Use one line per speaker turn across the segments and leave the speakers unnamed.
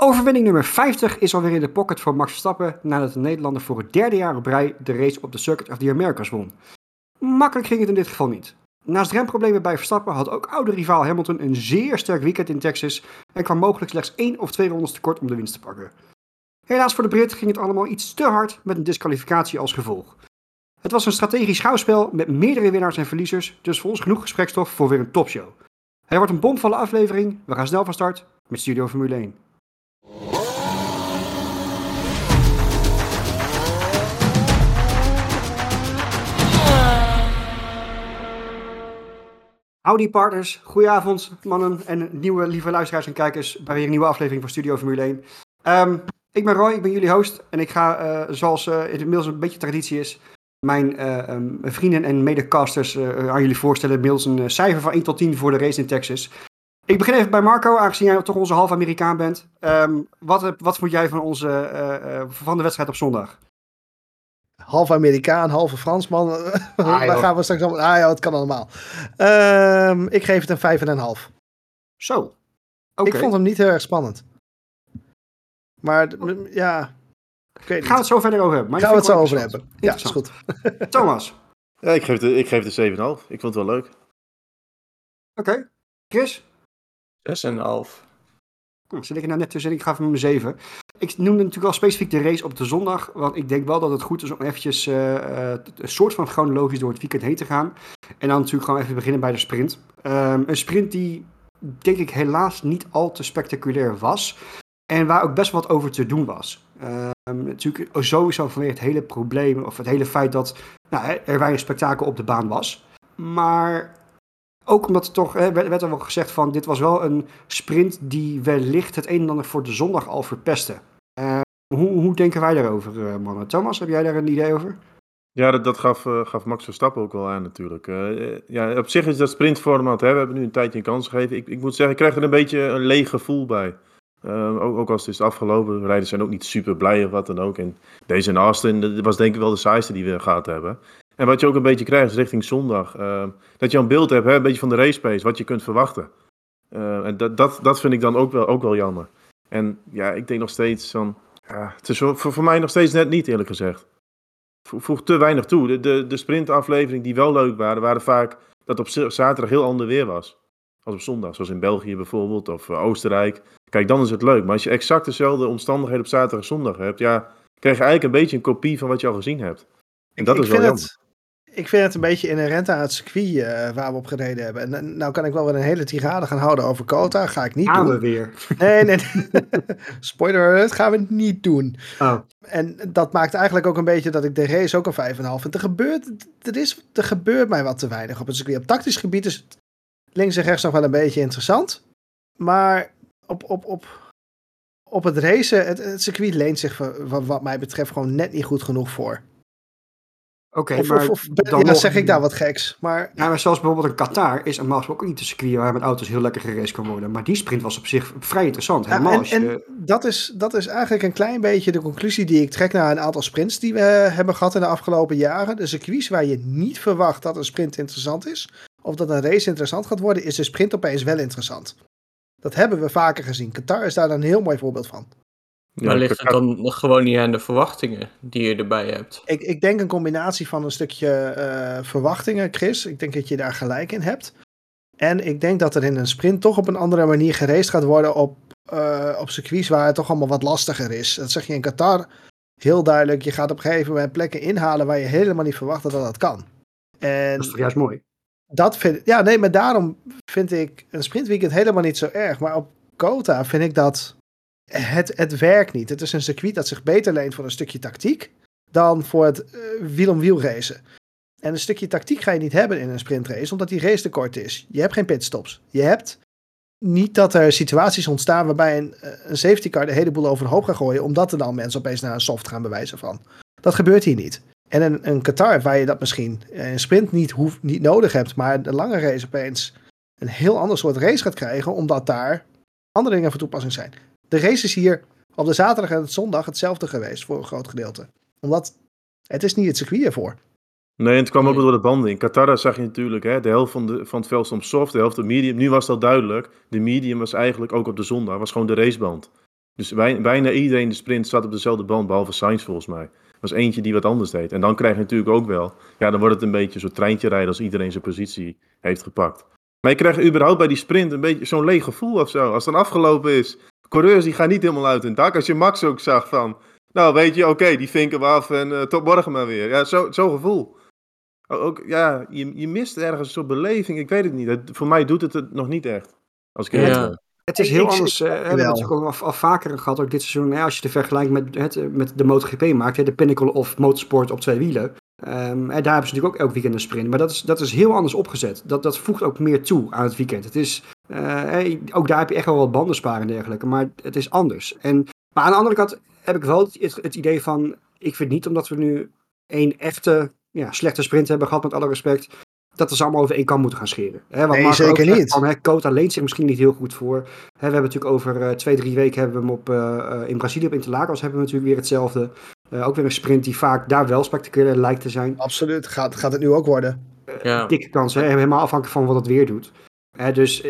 Overwinning nummer 50 is alweer in de pocket voor Max Verstappen nadat de Nederlander voor het derde jaar op rij de race op de Circuit of the Americas won. Makkelijk ging het in dit geval niet. Naast remproblemen bij Verstappen had ook oude rivaal Hamilton een zeer sterk weekend in Texas en kwam mogelijk slechts één of twee rondes tekort om de winst te pakken. Helaas voor de Brit ging het allemaal iets te hard met een disqualificatie als gevolg. Het was een strategisch schouwspel met meerdere winnaars en verliezers, dus voor ons genoeg gesprekstof voor weer een topshow. Het wordt een bomvolle aflevering, we gaan snel van start met Studio Formule 1. Howdy partners, goedenavond mannen en nieuwe lieve luisteraars en kijkers bij weer een nieuwe aflevering van Studio Formule 1. Ehm, ik ben Roy, ik ben jullie host en ik ga, uh, zoals uh, het inmiddels een beetje traditie is, mijn uh, um, vrienden en medecasters aan jullie voorstellen. Inmiddels een cijfer van 1 tot 10 voor de race in Texas. Ik begin even bij Marco, aangezien jij toch onze half Amerikaan bent. Um, wat, wat vond jij van, onze, van de wedstrijd op zondag?
Half Amerikaan, halve Fransman. Ah, Daar gaan we straks allemaal. Ah ja, het kan allemaal. Uh, ik geef het een vijf en een half.
Zo.
Okay. Ik vond hem niet heel erg spannend. Maar ja.
Gaan we het zo verder over hebben?
Maar gaan we het zo over hebben? Ja, is goed.
Thomas.
Ja, ik geef de, ik geef de 7,5. Ik vond het wel leuk. Oké.
Okay. Chris?
6,5.
Nou, zit ik nou net tussen ik ga van mijn 7. Ik noemde natuurlijk al specifiek de race op de zondag, want ik denk wel dat het goed is om eventjes uh, uh, een soort van chronologisch door het weekend heen te gaan. En dan natuurlijk gewoon even beginnen bij de sprint. Um, een sprint die, denk ik, helaas niet al te spectaculair was. En waar ook best wat over te doen was. Um, natuurlijk sowieso vanwege het hele probleem, of het hele feit dat nou, er weinig spektakel op de baan was. Maar ook omdat er toch, hè, werd, er wel gezegd van, dit was wel een sprint die wellicht het een en ander voor de zondag al verpestte. Uh, hoe, hoe denken wij daarover, uh, mannen? Thomas, heb jij daar een idee over?
Ja, dat, dat gaf, uh, gaf Max Verstappen ook wel aan natuurlijk. ja, op zich is dat sprintformat, hè, we hebben nu een tijdje een kans gegeven. Ik, ik moet zeggen, ik krijg er een beetje een leeg gevoel bij. ook, ook als het is afgelopen, rijders zijn ook niet super blij of wat dan ook. En deze in Austin, dat was denk ik wel de saaiste die we gehad hebben. En wat je ook een beetje krijgt richting zondag. Uh, dat je een beeld hebt, hè, een beetje van de race pace, wat je kunt verwachten. Uh, en dat, dat, dat vind ik dan ook wel, ook wel jammer. En ja, ik denk nog steeds van. Ja, het is voor, voor mij nog steeds net niet, eerlijk gezegd. Voeg te weinig toe. De, de, de sprintaflevering die wel leuk waren, waren vaak dat op zaterdag heel ander weer was. Als op zondag, zoals in België bijvoorbeeld, of uh, Oostenrijk. Kijk, dan is het leuk. Maar als je exact dezelfde omstandigheden op zaterdag en zondag hebt, ja, krijg je eigenlijk een beetje een kopie van wat je al gezien hebt. En dat
ik
is wel jammer
ik vind het een beetje inherent aan het circuit uh, waar we op gereden hebben. En nou kan ik wel weer een hele tirade gaan houden over Kota. Ga ik niet
gaan
doen.
we weer.
Nee, nee. Spoiler alert, gaan we niet doen.
Oh.
En dat maakt eigenlijk ook een beetje dat ik de race ook een 5,5 vind. Er gebeurt, er, is, er gebeurt mij wat te weinig op het circuit. Op tactisch gebied is het links en rechts nog wel een beetje interessant. Maar op, op, op, op het racen, het, het circuit leent zich wat mij betreft gewoon net niet goed genoeg voor.
Oké, maar
of, dan ja, zeg ik daar wat geks. Maar...
Ja, maar zoals bijvoorbeeld een Qatar is een ook niet een circuit waar met auto's heel lekker geraced kan worden. Maar die sprint was op zich vrij interessant. Helemaal
ja, en, en dat, is, dat is eigenlijk een klein beetje de conclusie die ik trek naar een aantal sprints die we hebben gehad in de afgelopen jaren. De circuits waar je niet verwacht dat een sprint interessant is, of dat een race interessant gaat worden, is de sprint opeens wel interessant. Dat hebben we vaker gezien. Qatar is daar een heel mooi voorbeeld van.
Maar ligt het dan gewoon niet aan de verwachtingen die je erbij hebt?
Ik, ik denk een combinatie van een stukje uh, verwachtingen, Chris. Ik denk dat je daar gelijk in hebt. En ik denk dat er in een sprint toch op een andere manier gereest gaat worden op, uh, op circuits waar het toch allemaal wat lastiger is. Dat zeg je in Qatar heel duidelijk. Je gaat op een gegeven moment plekken inhalen waar je helemaal niet verwacht dat dat kan. En
dat is toch juist mooi?
Dat vind, ja, nee, maar daarom vind ik een sprintweekend helemaal niet zo erg. Maar op Kota vind ik dat het, het werkt niet. Het is een circuit dat zich beter leent voor een stukje tactiek dan voor het uh, wiel-om-wiel racen. En een stukje tactiek ga je niet hebben in een sprintrace, omdat die race te kort is. Je hebt geen pitstops. Je hebt niet dat er situaties ontstaan waarbij een, eh, een safety car de hele boel overhoop gaat gooien, omdat er dan mensen opeens naar een soft gaan bewijzen van. Dat gebeurt hier niet. En een, een Qatar, waar je dat misschien in een sprint niet, hoef, niet nodig hebt, maar de lange race opeens een heel ander soort race gaat krijgen, omdat daar andere dingen van toepassing zijn de race is hier op de zaterdag en het zondag hetzelfde geweest voor een groot gedeelte. Omdat het is niet het circuit ervoor.
Nee, en het kwam ook door de banden. In Qatar zag je natuurlijk hè, de helft van, de, van het veld stond soft, de helft op medium. Nu was dat duidelijk. De medium was eigenlijk ook op de zondag, was gewoon de raceband. Dus wij, bijna iedereen de sprint zat op dezelfde band, behalve Sainz volgens mij. Er was eentje die wat anders deed. En dan krijg je natuurlijk ook wel, ja, dan wordt het een beetje zo'n treintje rijden als iedereen zijn positie heeft gepakt. Maar je krijgt überhaupt bij die sprint een beetje zo'n leeg gevoel of zo. Als het dan afgelopen is, coureurs die gaan niet helemaal uit hun dak. Als je Max ook zag van, nou weet je, oké, die vinken we af en uh, tot morgen maar weer. Ja, zo'n zo gevoel. Ook, ja, je, je mist ergens een soort beleving, ik weet het niet. Voor mij doet het het nog niet echt. Als ik
ja. Het is heel ik, anders. Uh, we hebben het natuurlijk ook al, al, vaker gehad, ook dit seizoen. als je het vergelijkt met, het, met de MotoGP maakt, hè, de pinnacle of motorsport op twee wielen. Um, en daar hebben ze natuurlijk ook elk weekend een sprint. Maar dat is, dat is heel anders opgezet. Dat, dat voegt ook meer toe aan het weekend. Het is, uh, ook daar heb je echt wel wat bandensparen en dergelijke. Maar het is anders. En, maar aan de andere kant heb ik wel het, het idee van... Ik vind niet omdat we nu één echte ja, slechte sprint hebben gehad, met alle respect dat we ze allemaal over één kam moeten gaan scheren. He,
wat nee, zeker niet.
Van, he, Kota leent zich misschien niet heel goed voor. He, we hebben natuurlijk over uh, twee, drie weken hebben we hem op, uh, in Brazilië op Interlagos hebben we natuurlijk weer hetzelfde. Uh, ook weer een sprint die vaak daar wel spectaculair lijkt te zijn.
Absoluut, gaat, gaat het nu ook worden.
Ja. Dikke kans, hè? helemaal afhankelijk van wat het weer doet. Hè, dus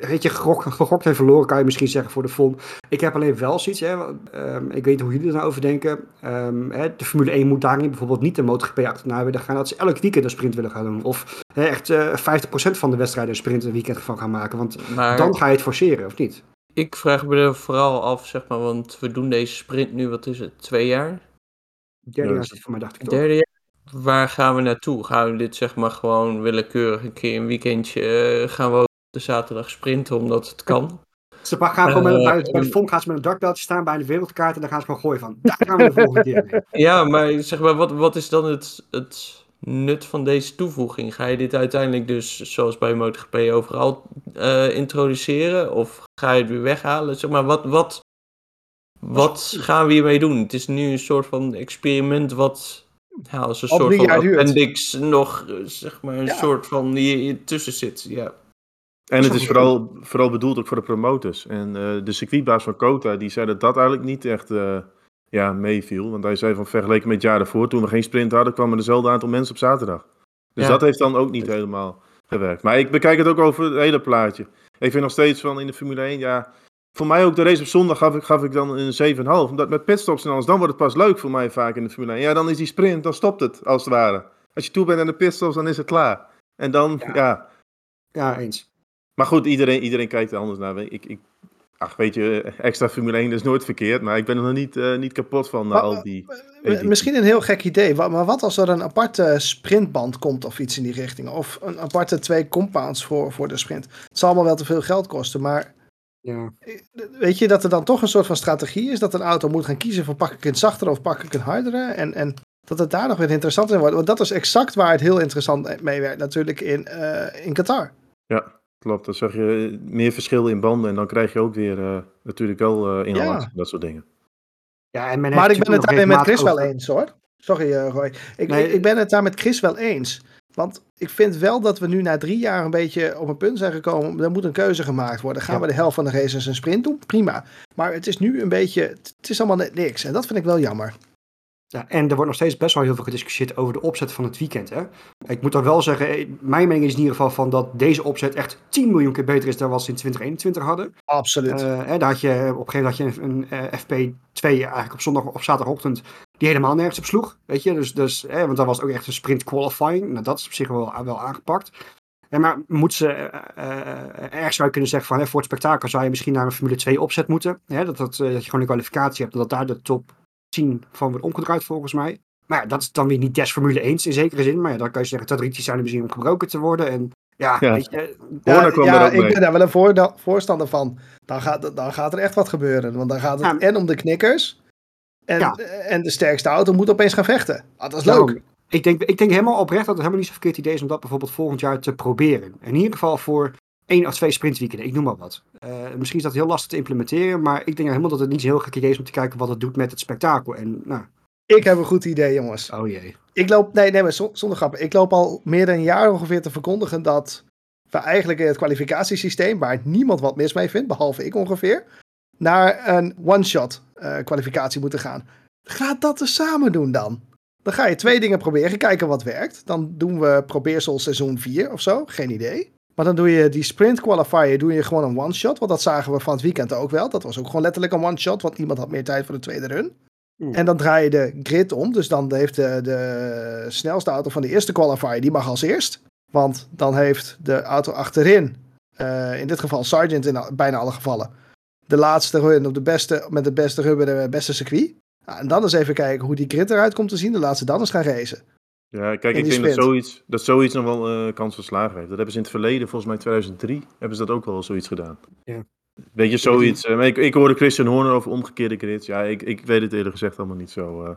weet je, gegokt, gegokt en verloren kan je misschien zeggen voor de FOM. Ik heb alleen wel zoiets, hè, um, ik weet niet hoe jullie er nou over denken. Um, hè, de Formule 1 moet daarin bijvoorbeeld niet de MotoGP achterna willen gaan. Dat ze elk weekend een sprint willen gaan doen. Of hè, echt uh, 50% van de wedstrijden een sprint een weekend van gaan maken. Want maar, dan ga je het forceren, of niet?
Ik vraag me er vooral af, zeg maar, want we doen deze sprint nu, wat is het, twee jaar?
Derde jaar is het voor mij, dacht ik toch?
Derde jaar waar gaan we naartoe? Gaan we dit zeg maar gewoon willekeurig een keer een weekendje uh, gaan we de zaterdag sprinten omdat het kan?
Ze gaan gewoon met, bij, bij de FOM gaan ze met een dartbeltje staan bij de wereldkaart en dan gaan ze gewoon gooien van, daar gaan we de volgende keer mee.
Ja, maar zeg maar, wat, wat is dan het, het nut van deze toevoeging? Ga je dit uiteindelijk dus, zoals bij MotoGP, overal uh, introduceren? Of ga je het weer weghalen? Zeg maar, wat, wat, wat gaan we hiermee doen? Het is nu een soort van experiment wat ja, als een soort van appendix nog, zeg maar, een ja. soort van hier tussen zit. Ja.
En het is vooral, vooral bedoeld ook voor de promotors. En uh, de circuitbaas van Kota, die zei dat dat eigenlijk niet echt uh, ja, meeviel. Want hij zei van vergeleken met het jaar daarvoor, toen we geen sprint hadden, kwam er dezelfde aantal mensen op zaterdag. Dus ja. dat heeft dan ook niet helemaal gewerkt. Maar ik bekijk het ook over het hele plaatje. Ik vind nog steeds van in de Formule 1, ja, voor mij ook de race op zondag gaf ik, gaf ik dan een 7,5. Omdat met pitstops en alles, dan wordt het pas leuk voor mij vaak in de Formule 1. Ja, dan is die sprint, dan stopt het als het ware. Als je toe bent aan de pitstops, dan is het klaar. En dan, ja. Ja,
ja eens.
Maar goed, iedereen, iedereen kijkt er anders naar. Ik, ik, ach, weet je, extra Formule 1 is nooit verkeerd. Maar ik ben er nog niet, uh, niet kapot van na al die...
Misschien een heel gek idee. Maar wat als er een aparte sprintband komt of iets in die richting? Of een aparte twee compounds voor, voor de sprint? Het zal allemaal wel te veel geld kosten, maar... Ja. Weet je dat er dan toch een soort van strategie is? Dat een auto moet gaan kiezen van pak ik een zachtere of pak ik een hardere? En, en dat het daar nog weer interessant in wordt. Want dat is exact waar het heel interessant mee werd natuurlijk in, uh, in Qatar.
Ja, klopt. Dan zag je meer verschil in banden en dan krijg je ook weer uh, natuurlijk wel uh, inhalatie, ja. dat soort dingen.
Ja, en maar ik ben het daarmee met Chris wel eens hoor. Sorry uh, Roy. Ik, nee. ik ben het daar met Chris wel eens. Want ik vind wel dat we nu na drie jaar een beetje op een punt zijn gekomen. Er moet een keuze gemaakt worden. Gaan ja. we de helft van de races een sprint doen? Prima. Maar het is nu een beetje. Het is allemaal net niks. En dat vind ik wel jammer.
Ja, en er wordt nog steeds best wel heel veel gediscussieerd over de opzet van het weekend. Hè? Ik moet dan wel zeggen, eh, mijn mening is in ieder geval van dat deze opzet echt 10 miljoen keer beter is dan wat ze in 2021 hadden.
Absoluut.
Uh, hè, daar had je, op een gegeven moment had je een, een uh, FP2 eigenlijk op zondag of zaterdagochtend die helemaal nergens op sloeg. Weet je, dus, dus hè, want dat was ook echt een sprint qualifying. Nou, dat is op zich wel, wel aangepakt. Ja, maar moet ze, uh, ergens zou je kunnen zeggen van hè, voor het spektakel zou je misschien naar een Formule 2 opzet moeten. Hè, dat, dat, dat je gewoon een kwalificatie hebt, dat daar de top 10 van wordt omgedraaid volgens mij. Maar ja, dat is dan weer niet des Formule 1 in zekere zin. Maar ja, dan kan je zeggen, tradities zijn er misschien om gebroken te worden. En ja, ja. Weet je,
ja, ja ik ben daar wel een voorstander van. Dan gaat, dan gaat er echt wat gebeuren. Want dan gaat het en om de knikkers. En, en de sterkste auto moet opeens gaan vechten. Ah, dat is leuk.
Ik denk, ik denk helemaal oprecht dat het helemaal niet zo'n verkeerd idee is om dat bijvoorbeeld volgend jaar te proberen. In ieder geval voor één of twee sprintweekenden, ik noem maar wat. Uh, misschien is dat heel lastig te implementeren, maar ik denk helemaal dat het niet heel gek idee is om te kijken wat het doet met het spektakel. En, nou.
Ik heb een goed idee, jongens.
Oh jee.
Ik loop, nee, nee, maar zonder grappen. Ik loop al meer dan een jaar ongeveer te verkondigen dat we eigenlijk in het kwalificatiesysteem, waar niemand wat mis mee vindt, behalve ik ongeveer, naar een one-shot uh, kwalificatie moeten gaan. Ga dat eens samen doen dan. Dan ga je twee dingen proberen, kijken wat werkt. Dan doen we probeersel seizoen 4 of zo, geen idee. Maar dan doe je die sprint qualifier doe je gewoon een one-shot. Want dat zagen we van het weekend ook wel. Dat was ook gewoon letterlijk een one-shot. Want iemand had meer tijd voor de tweede run.
Oeh.
En dan draai je de grid om. Dus dan heeft de, de snelste auto van de eerste qualifier, die mag als eerst. Want dan heeft de auto achterin, eh, in dit geval Sargent in bijna alle gevallen, de laatste run op de beste, met de beste rubber, de beste circuit. Nou, en dan eens even kijken hoe die grid eruit komt te zien. De laatste dan eens gaan racen.
Ja, kijk, ik denk dat zoiets, dat zoiets nog wel eh, kans van slagen heeft. Dat hebben ze in het verleden, volgens mij 2003, hebben ze dat ook wel zoiets gedaan.
Ja.
Weet je, zoiets. eh, ik, ik hoorde Christian Horner over omgekeerde grids. Ja, ik, ik weet het eerlijk gezegd allemaal niet zo. eh.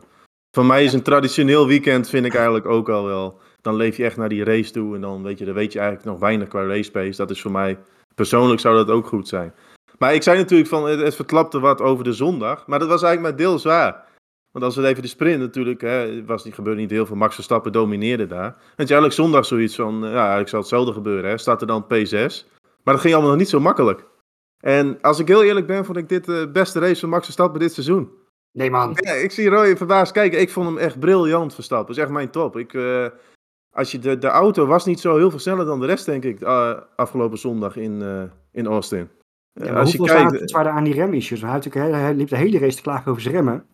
Voor mij is een traditioneel weekend, vind ik eigenlijk ook al wel. Dan leef je echt naar die race toe en dan weet je, dan weet je eigenlijk nog weinig qua race pace. Dat is voor mij, persoonlijk zou dat ook goed zijn. Maar ik zei natuurlijk van, het, het verklapte wat over de zondag. Maar dat was eigenlijk maar deels waar. Want als we even de sprint natuurlijk, hè, was niet, gebeurde niet heel veel. Max Verstappen domineerde daar. En het is eigenlijk zondag zoiets van, eh, ja, eigenlijk zal hetzelfde gebeuren. Hè. Staat er dan P6. Maar dat ging allemaal nog niet zo makkelijk. En als ik heel eerlijk ben, vond ik dit de beste race van Max Verstappen dit seizoen.
Nee, man.
Ja, ik zie Roy verbaasd kijken. Ik vond hem echt briljant Verstappen. Dat is echt mijn top. Ik, eh, als je de, de auto was niet zo heel veel sneller dan de rest, denk ik, eh, afgelopen zondag in, eh, in Austin. Eh,
Ja,
als je kijkt,
zaten waren aan die remissues? Hij, hij liep de hele race te klagen over zijn remmen.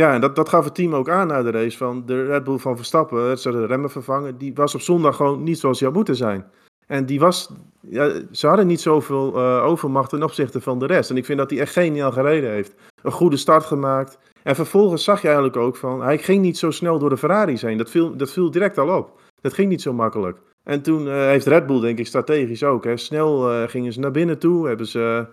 Ja, en dat, dat gaf het team ook aan na de race. Van de Red Bull van Verstappen, zou de remmen vervangen. Die was op zondag gewoon niet zoals hij had moeten zijn. En die was, ja, ze hadden niet zoveel eh, overmacht ten opzichte van de rest. En ik vind dat hij echt geniaal gereden heeft. Een goede start gemaakt. En vervolgens zag je eigenlijk ook van, hij ging niet zo snel door de Ferraris heen. Dat viel, dat viel direct al op. Dat ging niet zo makkelijk. En toen eh, heeft Red Bull, denk ik, strategisch ook. Hè, snel eh, gingen ze naar binnen toe. Hebben ze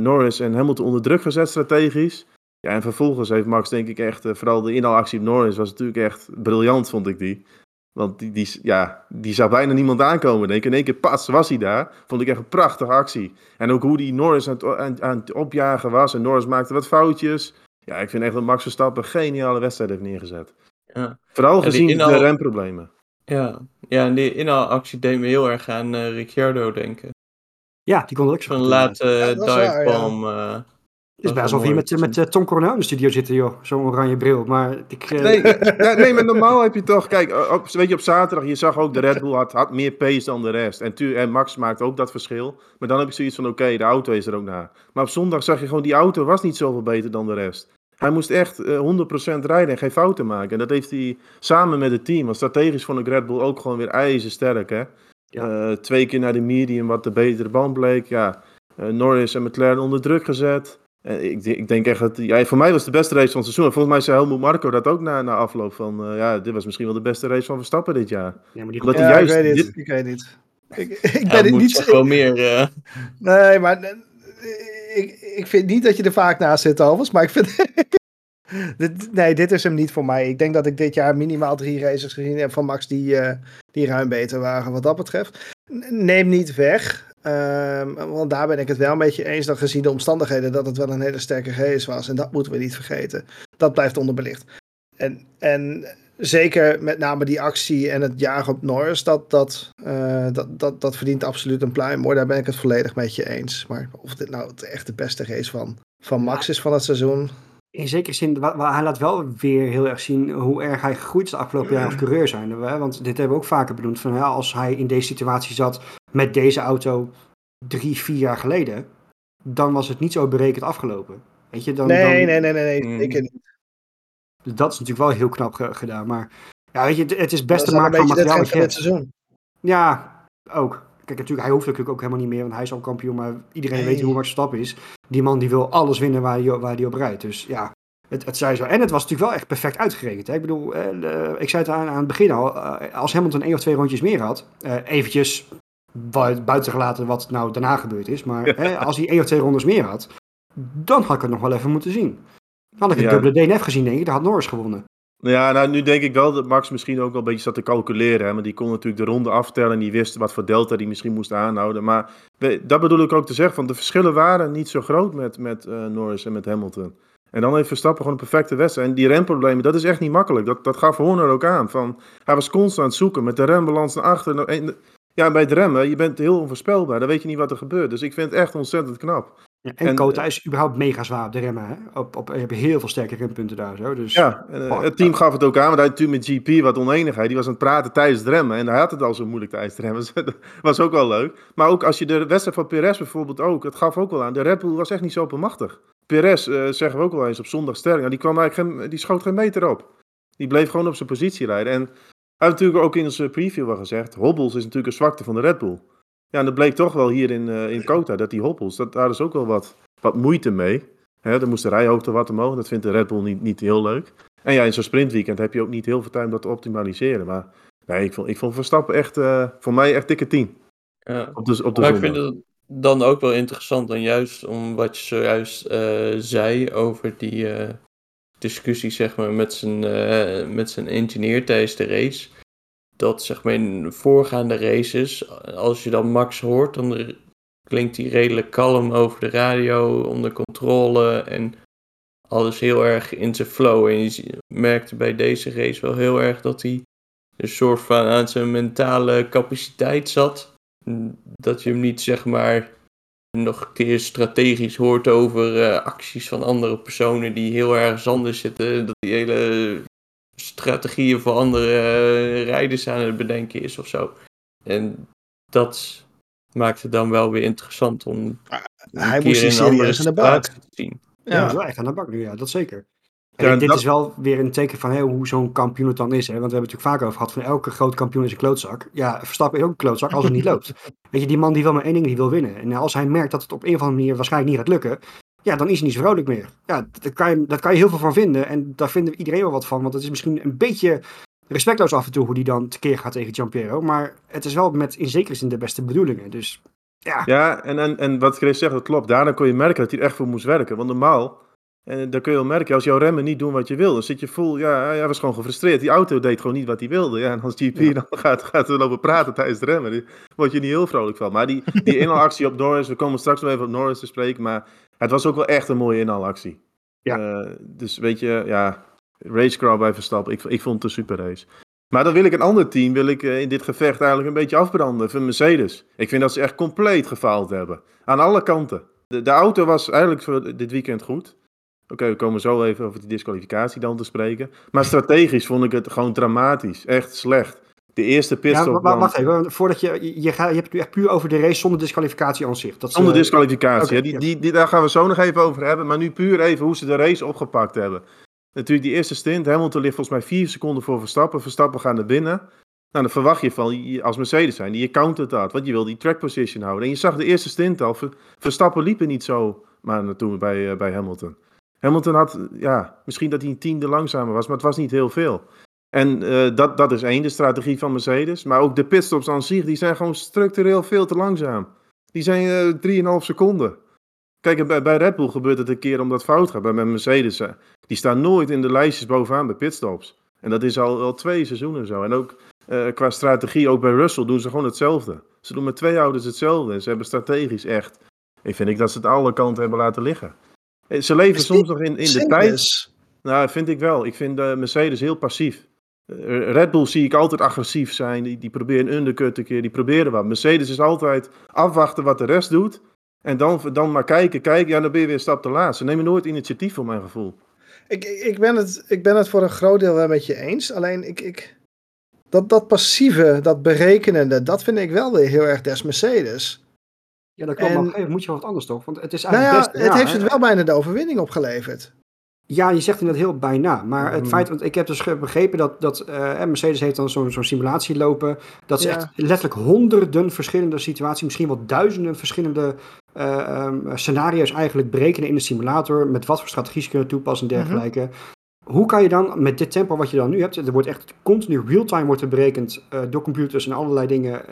Norris en Hamilton onder druk gezet strategisch. Ja, en vervolgens heeft Max denk ik echt, eh, vooral de inhaalactie op Norris was natuurlijk echt briljant, vond ik die. Want die, die, ja, die zag bijna niemand aankomen, denk ik. In één keer pas was hij daar. Vond ik echt een prachtige actie. En ook hoe die Norris aan het, aan, aan het opjagen was. En Norris maakte wat foutjes. Ja, ik vind echt dat Max Verstappen een geniale wedstrijd heeft neergezet.
Ja.
Vooral gezien
inhaal-
de remproblemen.
Ja, ja en die inhaalactie deed me heel erg aan eh, Ricciardo denken.
Ja, die kon ook zo
Zo'n
goed
late
Ja,
uh, divebomb. eh,
Het is best alsof je met, met eh, Tom Coronel in de studio zit, joh. Zo'n oranje bril. Maar ik... eh,
Nee, ja, nee, maar normaal heb je toch... Kijk, op, weet je, op zaterdag, je zag ook de Red Bull had, had meer pace dan de rest. En, tu, en Max maakt ook dat verschil. Maar dan heb ik zoiets van, oké, de auto is er ook naar. Maar op zondag zag je gewoon, die auto was niet zoveel beter dan de rest. Hij moest echt eh, 100% rijden en geen fouten maken. En dat heeft hij samen met het team. Want strategisch vond ik Red Bull ook gewoon weer ijzersterk, hè.
Ja.
Eh, twee keer naar de medium, wat de betere band bleek. Ja, eh, Norris en McLaren onder druk gezet. Eh, ik, denk- ik denk echt dat... Ja, voor mij was het de beste race van het seizoen. En volgens mij zei Helmut Marco dat ook na, na afloop van... eh, ja, dit was misschien wel de beste race van Verstappen dit jaar.
ja, maar die
Omdat
Ja,
hij juist...
ik weet
dit-
niet. Ik weet niet. Ik, ik ben het
moet
niet...
wel meer. eh,
Nee, maar ik, ik vind niet dat je er vaak naast zit, Alvast. Maar ik vind... dit, nee, dit is hem niet voor mij. Ik denk dat ik dit jaar minimaal drie races gezien heb van Max die, die ruim beter waren wat dat betreft. Neem niet weg. Ehm, want daar ben ik het wel een beetje eens dat gezien de omstandigheden dat het wel een hele sterke race was. En dat moeten we niet vergeten. Dat blijft onderbelicht. En, en zeker met name die actie en het jagen op Norris, dat, dat, eh, dat, dat, dat verdient absoluut een pluim hoor. Daar ben ik het volledig met je eens. Maar of dit nou het echt de beste race van, van Max is van het seizoen.
In zekere zin, hij laat wel weer heel erg zien hoe erg hij gegroeid is de afgelopen jaren als coureur zijn. Want dit hebben we ook vaker benoemd. Van, ja, als hij in deze situatie zat met deze auto drie, vier jaar geleden, dan was het niet zo berekend afgelopen. Weet je, dan,
Nee,
dan,
nee, nee, nee, nee,
Mm.
zeker niet.
Dat is natuurlijk wel heel knap ge- gedaan. Maar ja, weet je, het, is
Dat
best te maken van materiaal. je hebt.
seizoen.
Ja, ook. Kijk, natuurlijk, hij hoeft natuurlijk ook helemaal niet meer, want hij is al kampioen. Maar iedereen
Nee.
weet hoe Max Verstappen is. Die man die wil alles winnen waar hij, waar hij op rijdt. Dus ja, het, het zei zo. En het was natuurlijk wel echt perfect uitgerekend. Hè? Ik bedoel, eh, ik zei het aan, aan het begin al. eh, als Hamilton één of twee rondjes meer had, eh, eventjes buiten gelaten wat nou daarna gebeurd is. Maar hè, als hij één of twee rondes meer had, dan had ik het nog wel even moeten zien. Dan had ik een
Ja.
dubbele DNF gezien, denk ik. Dan had Norris gewonnen.
Ja, nou nu denk ik wel dat Max misschien ook wel een beetje zat te calculeren. Hè? Maar die kon natuurlijk de ronde aftellen en die wist wat voor delta die misschien moest aanhouden. Maar dat bedoel ik ook te zeggen, van de verschillen waren niet zo groot met, met eh, Norris en met Hamilton. En dan heeft Verstappen gewoon een perfecte wedstrijd. En die remproblemen, dat is echt niet makkelijk. Dat, dat gaf Horner ook aan. Van, hij was constant aan het zoeken met de rembalans naar achter. En, ja, bij het remmen, je bent heel onvoorspelbaar. Dan weet je niet wat er gebeurt. Dus ik vind het echt ontzettend knap.
Ja, en,
En,
Kota is überhaupt mega zwaar op de remmen. Hè? Op, op, je hebt heel veel sterke rempunten daar. Zo. Dus,
Ja, en, eh,
Oh,
het team gaf het ook aan, want hij natuurlijk met GP wat oneenigheid. Die was aan het praten tijdens het remmen en hij had het al zo moeilijk tijdens het remmen. Dus dat was ook wel leuk. Maar ook als je de wedstrijd van Perez bijvoorbeeld ook, het gaf ook wel aan. De Red Bull was echt niet zo oppermachtig. Perez, eh, zeggen we ook wel eens op zondag sterk, nou, die, kwam eigenlijk geen, die schoot geen meter op. Die bleef gewoon op zijn positie rijden. En heeft natuurlijk ook in onze preview wel gezegd, hobbels is natuurlijk een zwakte van de Red Bull. Ja, en dat bleek toch wel hier in, eh, in Kota, dat die hobbels, dat, daar is ook wel wat, wat moeite mee. Hè, dan moest de rijhoogte wat omhoog, dat vindt de Red Bull niet, niet heel leuk. En ja, in zo'n sprintweekend heb je ook niet heel veel tijd om dat te optimaliseren. Maar nee, ik vond, ik vond Verstappen echt, eh, voor mij echt dikke 10
Ja.
op de, op de
Maar ik vind het dan ook wel interessant, dan juist om wat je zojuist eh, zei over die discussie zeg maar, met, zijn, eh, met zijn engineer tijdens de race. Dat zeg maar in voorgaande races, als je dan Max hoort, dan klinkt hij redelijk kalm over de radio, onder controle en alles heel erg in zijn flow. En je merkte bij deze race wel heel erg dat hij een soort van aan zijn mentale capaciteit zat dat je hem niet zeg maar nog een keer strategisch hoort over eh, acties van andere personen die heel erg anders zitten. Dat die hele strategieën voor andere eh, rijders aan het bedenken is of zo. En dat maakt het dan wel weer interessant om een
Hij
keer
moest serieus aan de bak.
te zien.
Ja, echt aan de bak nu, ja, dat zeker. En
Ja, en
dit
dat-
is wel weer een teken van hoe zo'n kampioen het dan is. Hè? Want we hebben het natuurlijk vaak over gehad van elke groot kampioen is een klootzak. Ja, Verstappen is ook een klootzak als het niet loopt. Weet je, die man die wil maar één ding, die wil winnen. En als hij merkt dat het op een of andere manier waarschijnlijk niet gaat lukken, ja, dan is hij niet zo vrolijk meer. Ja, daar kan je, daar kan je heel veel van vinden. En daar vinden iedereen wel wat van. Want het is misschien een beetje respectloos af en toe hoe die dan tekeer gaat tegen Giampiero. Maar het is wel met in zekere zin de beste bedoelingen. Dus ja,
Ja, en, en, en wat Chris zegt, dat klopt. Daarna kon je merken dat hij er echt voor moest werken. Want normaal, en dan kun je wel merken, als jouw remmen niet doen wat je wil, dan zit je vol, ja, hij was gewoon gefrustreerd. Die auto deed gewoon niet wat hij wilde. Ja, en als GP
Ja.
dan gaat, gaat er lopen praten tijdens het remmen, dan word je niet heel vrolijk van. Maar die, die inhaalactie op Norris, we komen straks nog even op Norris te spreken, maar het was ook wel echt een mooie inhaalactie.
Ja.
Eh, dus weet je, ja, racecrawl bij Verstappen, ik, ik vond het een super race. Maar dan wil ik een ander team, wil ik eh, in dit gevecht eigenlijk een beetje afbranden van Mercedes. Ik vind dat ze echt compleet gefaald hebben. Aan alle kanten. De, de auto was eigenlijk voor dit weekend goed. Oké, we komen zo even over die disqualificatie dan te spreken. Maar strategisch vond ik het gewoon dramatisch. Echt slecht. De eerste
ja
pitstop dan-
wacht even. Voordat je, je, gaat, je hebt het nu echt puur over de race zonder disqualificatie aan zich. Dat is,
Zonder
eh,
disqualificatie. die,
ja.
die, die, daar gaan we zo nog even over hebben. Maar nu puur even hoe ze de race opgepakt hebben. Natuurlijk die eerste stint. Hamilton ligt volgens mij vier seconden voor Verstappen. Verstappen gaat naar binnen. Nou, dan verwacht je van, als Mercedes zijn, die je countert dat. Want je wil die track position houden. En je zag de eerste stint al. Ver- Verstappen liep er niet zo maar naartoe bij, eh, bij Hamilton. Hamilton had, ja, misschien dat hij een tiende langzamer was. Maar het was niet heel veel. En eh, dat, dat is één, de strategie van Mercedes. Maar ook de pitstops aan zich, die zijn gewoon structureel veel te langzaam. Die zijn eh 3,5 seconden. Kijk, bij, bij Red Bull gebeurt het een keer omdat fout gaat. Bij Mercedes, eh, die staan nooit in de lijstjes bovenaan bij pitstops. En dat is al, al twee seizoenen zo. En ook qua strategie, ook bij Russell, doen ze gewoon hetzelfde. Ze doen met twee ouders hetzelfde. En ze hebben strategisch echt... Ik vind ik dat ze het alle kanten hebben laten liggen. Eh, Ze leven soms nog in, in de tijd... Nou, vind ik wel. Ik vind eh, Mercedes heel passief. Eh, Red Bull zie ik altijd agressief zijn. Die, die proberen een undercut een keer, die proberen wat. Mercedes is altijd afwachten wat de rest doet. En dan, dan maar kijken, kijken. Ja, dan ben je weer een stap te laat. Ze nemen nooit initiatief, voor mijn gevoel.
Ik, ik, ik ben het, ik ben het voor een groot deel wel met je eens. Alleen ik, ik, dat, dat passieve, dat berekenende, dat vind ik wel weer heel erg des Mercedes.
Ja, dat. Maar
En-
op een gegeven moment moet je wel wat anders toch? Want het is
Nou
eigenlijk
ja,
best...
het
ja,
heeft
hè.
het wel bijna de overwinning opgeleverd.
Ja, je zegt inderdaad heel bijna. Maar het
Mhm.
feit, want ik heb dus begrepen dat, dat eh, Mercedes heeft dan zo'n zo'n simulatie lopen. Dat ze
Ja.
echt letterlijk honderden verschillende situaties, misschien wel duizenden verschillende eh, ehm, scenario's eigenlijk berekenen in de simulator. Met wat voor strategie ze kunnen toepassen en dergelijke. Hoe kan je dan met dit tempo wat je dan nu hebt, er wordt echt continu real-time wordt er berekend eh, door computers en allerlei dingen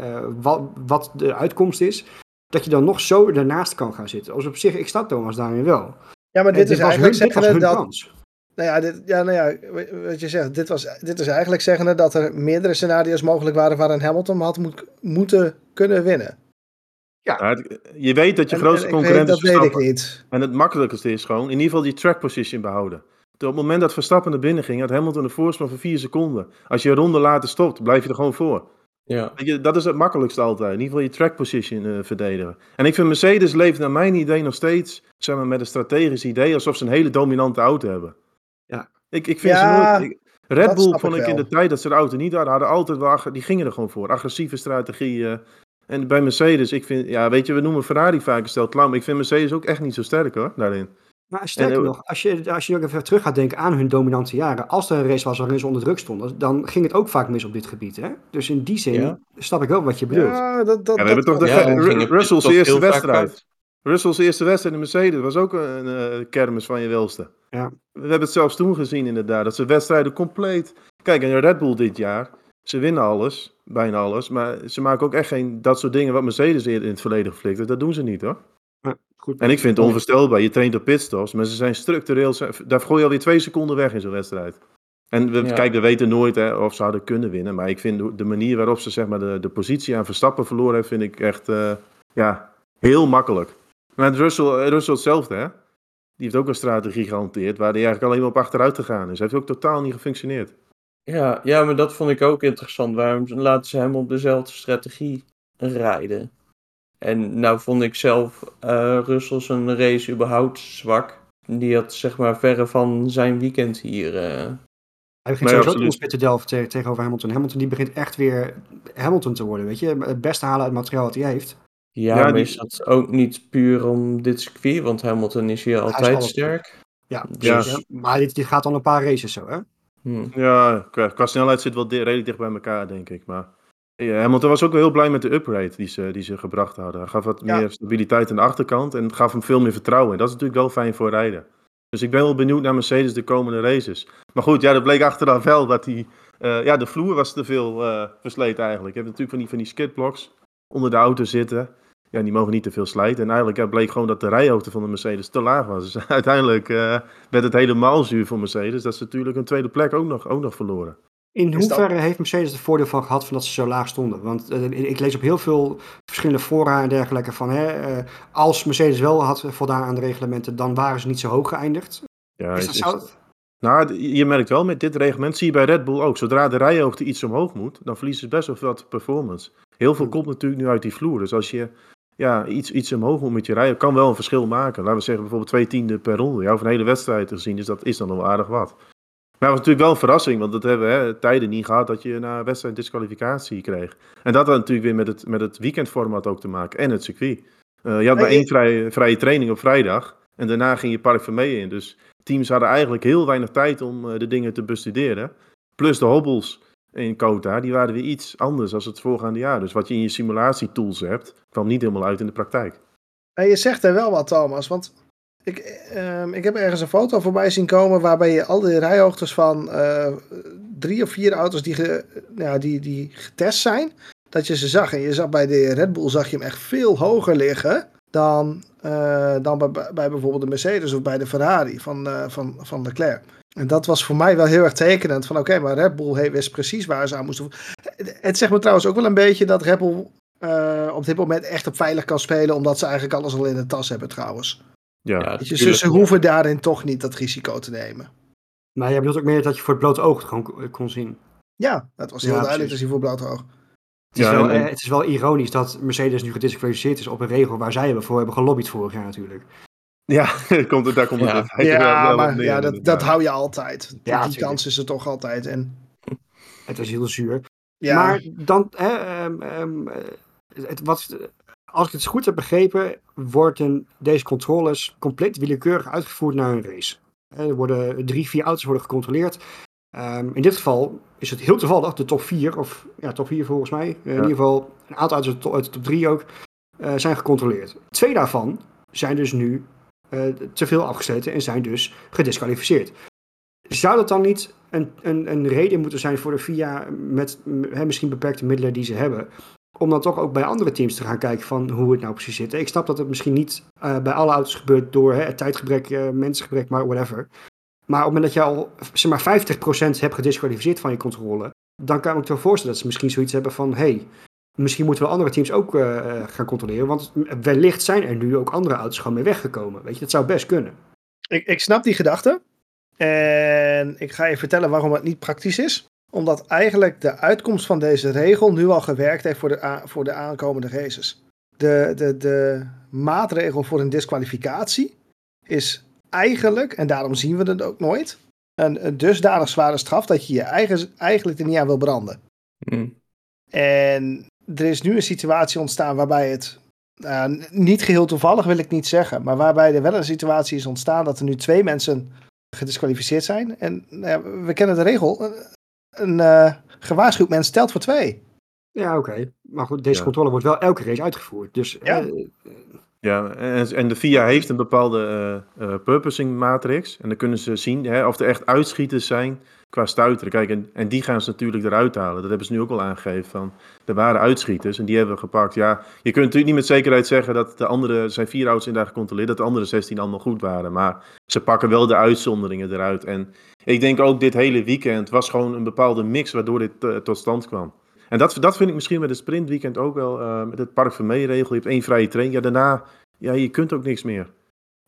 wat, wat de uitkomst is. Dat je dan nog zo ernaast kan gaan zitten. Als op zich, ik snap Thomas daarin wel.
Ja, maar dit is
was
eigenlijk
hun, dit was
zeggende
hun
dat...
kans.
Nou ja, dit, ja, nou ja, wat je zegt, dit, was, dit is eigenlijk zeggende dat er meerdere scenario's mogelijk waren waarin Hamilton had moet, moeten kunnen winnen.
Ja, het- je weet dat je
En-
grootste concurrent
weet,
is
Dat weet ik niet.
En het makkelijkste is gewoon, in ieder geval die track position behouden. Op het moment dat Verstappen naar binnen ging, had Hamilton een voorsprong van 4 seconden. Als je een ronde later stopt, blijf je er gewoon voor.
Ja.
Weet je, dat is het makkelijkste altijd. In ieder geval je track position eh, verdedigen. En ik vind Mercedes leeft naar mijn idee nog steeds zeg maar, met een strategisch idee alsof ze een hele dominante auto hebben.
Ja.
Ik, ik vind
Ja,
ze nooit. ik- Red
dat
Bull vond
ik
ik in de tijd dat ze de auto niet hadden, hadden altijd wel, die gingen er gewoon voor. Agressieve strategieën. En bij Mercedes, ik vind, ja, weet je, we noemen Ferrari vaak een stel clown, maar ik vind Mercedes ook echt niet zo sterk hoor, daarin.
Maar sterker
En,
nog, als je, als je ook even terug gaat denken aan hun dominante jaren. Als er een race was waarin ze onder druk stonden, dan ging het ook vaak mis op dit gebied. Hè? Dus in die zin
Ja.
snap ik wel wat je bedoelt.
Ja, dat, dat,
Ja, we hebben toch de
Ja,
Russell's eerste wedstrijd. Russell's eerste wedstrijd in Mercedes was ook een eh, kermis van je welste.
Ja.
We hebben het zelfs toen gezien inderdaad, dat ze wedstrijden compleet... Kijk, en Red Bull dit jaar, ze winnen alles, bijna alles, maar ze maken ook echt geen dat soort dingen wat Mercedes eerder in het verleden geflikt heeft. Dat doen ze niet hoor.
Goed.
En ik vind het onvoorstelbaar, je traint op pitstops, maar ze zijn structureel, daar gooi je alweer twee seconden weg in zo'n wedstrijd. En we,
Ja.
kijk, we weten nooit hè, of ze hadden kunnen winnen, maar ik vind de- manier waarop ze zeg maar, de, de positie aan Verstappen verloren heeft, vind ik echt eh, ja, heel makkelijk. Maar Russell, eh, Russell hetzelfde, hè? Die heeft ook een strategie gehanteerd waar hij eigenlijk alleen maar op achteruit te gaan is. Heeft ook totaal niet gefunctioneerd.
Ja, ja, maar dat vond ik ook interessant. Waarom laten ze hem op dezelfde strategie rijden? En nou vond ik zelf eh Russell zijn race überhaupt zwak. Die had zeg maar verre van zijn weekend hier. eh.
Hij begint sowieso
absoluut.
te te delven te- tegenover Hamilton. Hamilton die begint echt weer Hamilton te worden, weet je. Het beste halen uit het materiaal wat hij heeft.
Ja,
Ja,
maar
die-
is dat ook niet puur om dit circuit? Want Hamilton is hier altijd sterk.
Ja. dus, ja, maar dit, dit gaat al een paar races zo, hè.
Hm.
Ja, qua, qua snelheid zit wel di- redelijk dicht bij elkaar, denk ik. Maar ja, Hamilton was ook wel heel blij met de upgrade die ze, die ze gebracht hadden. Hij gaf wat
Ja.
meer stabiliteit aan de achterkant en het gaf hem veel meer vertrouwen. En dat is natuurlijk wel fijn voor rijden. Dus ik ben wel benieuwd naar Mercedes de komende races. Maar goed, ja, dat bleek achteraf wel dat die, eh, ja, de vloer was te veel eh versleten eigenlijk. Je hebt natuurlijk van die, van die skidblocks onder de auto zitten. Ja, die mogen niet te veel slijten. En eigenlijk ja, bleek gewoon dat de rijhoogte van de Mercedes te laag was. Dus uiteindelijk eh, werd het helemaal zuur voor Mercedes. Dat ze natuurlijk een tweede plek ook nog, ook nog verloren.
In
dat-
hoeverre heeft Mercedes er voordeel van gehad van dat ze zo laag stonden? Want eh, ik lees op heel veel verschillende fora en dergelijke van... Hè, eh, als Mercedes wel had voldaan aan de reglementen, dan waren ze niet zo hoog geëindigd.
Ja,
is dat
is-
zo?
Nou, je merkt wel met dit reglement, zie je bij Red Bull ook. Zodra de rijhoogte iets omhoog moet, dan verliezen ze best wel wat performance. Heel veel
Hmm.
komt natuurlijk nu uit die vloer. Dus als je ja, iets, iets omhoog moet met je rijden, kan wel een verschil maken. Laten we zeggen bijvoorbeeld twee tienden per ronde. Ja, over een hele wedstrijd gezien, dus dat is dan wel aardig wat. Maar het was natuurlijk wel een verrassing, want dat hebben we hè, tijden niet gehad dat je na een wedstrijd disqualificatie kreeg. En dat had natuurlijk weer met het, met het weekendformat ook te maken en het circuit. Eh, je had maar één vrije, vrije training op vrijdag en daarna ging je Park Vermee in. Dus teams hadden eigenlijk heel weinig tijd om eh, de dingen te bestuderen. Plus de hobbels in Kota, die waren weer iets anders dan het voorgaande jaar. Dus wat je in je simulatietools hebt, kwam niet helemaal uit in de praktijk.
En je zegt er wel wat, Thomas. Want ik, ehm, ik heb ergens een foto voorbij zien komen waarbij je al die rijhoogtes van eh, drie of vier auto's die, ja, die, die getest zijn, dat je ze zag. En je zag bij de Red Bull zag je hem echt veel hoger liggen dan, eh, dan bij, bij bijvoorbeeld de Mercedes of bij de Ferrari van, eh, van, van Leclerc. En dat was voor mij wel heel erg tekenend. Van oké, maar Red Bull wist precies waar ze aan moesten. Het, zegt me trouwens ook wel een beetje dat Red Bull op dit moment echt op veilig kan spelen. Omdat ze eigenlijk alles al in de tas hebben trouwens.
Ja,
je, ze,
tuurlijk.
ze hoeven daarin toch niet dat risico te nemen.
Maar jij bedoelt ook meer dat je voor het blote oog het gewoon kon- kon zien.
Ja, dat was heel
Ja,
duidelijk te zien voor blote oog.
Het is,
Ja,
wel,
en-
eh, het is wel ironisch dat Mercedes nu gedisqualificeerd is op een regel waar zij voor hebben gelobbyd vorig jaar natuurlijk.
ja komt het, daar komt het
Ja.
in feite wel-
Ja,
wel
maar
neer,
ja, dat, dat hou je altijd. Die,
Ja,
die
tuurlijk.
kans is er toch altijd. En,
Het was heel zuur.
ja,
Maar dan, hè, ehm, ehm, eh, het, wat, als ik het goed heb begrepen, worden deze controles compleet willekeurig uitgevoerd naar een race. Hè, Er worden drie, vier auto's worden gecontroleerd. Ehm, in dit geval is het heel toevallig de top 4, of ja, top 4 volgens mij. Eh, In ieder geval een aantal uit de top, uit de top 3 ook, eh, zijn gecontroleerd. Twee daarvan zijn dus nu eh, te veel afgesloten en zijn dus gedisqualificeerd. Zou dat dan niet een, een, een reden moeten zijn voor de FIA met hè, misschien beperkte middelen die ze hebben, om dan toch ook bij andere teams te gaan kijken van hoe het nou precies zit? Ik snap dat het misschien niet eh, bij alle auto's gebeurt door hè, tijdgebrek, eh mensengebrek, maar whatever. Maar op het moment dat je al zeg maar 50% hebt gedisqualificeerd van je controle, dan kan ik me toch voorstellen dat ze misschien zoiets hebben van hey, misschien moeten we andere teams ook eh, gaan controleren, want wellicht zijn er nu ook andere auto's gewoon mee weggekomen. Weet je, dat zou best kunnen.
ik, ik snap die gedachte. En ik ga je vertellen waarom het niet praktisch is. Omdat eigenlijk de uitkomst van deze regel nu al gewerkt heeft voor de, voor de aankomende races. De, de, de maatregel voor een disqualificatie is eigenlijk, en daarom zien we het ook nooit, een, een dusdanig zware straf dat je je eigen, eigenlijk er niet aan wil branden.
Hm.
En er is nu een situatie ontstaan waarbij het, n- niet geheel toevallig wil ik niet zeggen, maar waarbij er wel een situatie is ontstaan dat er nu twee mensen gedisqualificeerd zijn. En nou we kennen de regel, een, eh, gewaarschuwd mens telt voor twee.
Ja, oké. Maar goed, deze
Ja.
controle wordt wel elke race uitgevoerd. Dus
Ja.
eh,
Ja, en, en de FIA heeft een bepaalde eh, eh, purposing matrix. En dan kunnen ze zien hè, of er echt uitschieters zijn qua stuiteren. Kijk, en, en die gaan ze natuurlijk eruit halen. Dat hebben ze nu ook al aangegeven. Van, er waren uitschieters en die hebben we gepakt. Ja, je kunt natuurlijk niet met zekerheid zeggen dat de andere, er zijn vier auto's inderdaad gecontroleerd, dat de andere 16 allemaal goed waren. Maar ze pakken wel de uitzonderingen eruit. En ik denk ook dit hele weekend was gewoon een bepaalde mix waardoor dit eh, tot stand kwam. En dat, dat vind ik misschien met het sprintweekend ook wel, eh, met het Park van regel. Je hebt één vrije training. Ja, daarna, ja, je kunt ook niks meer.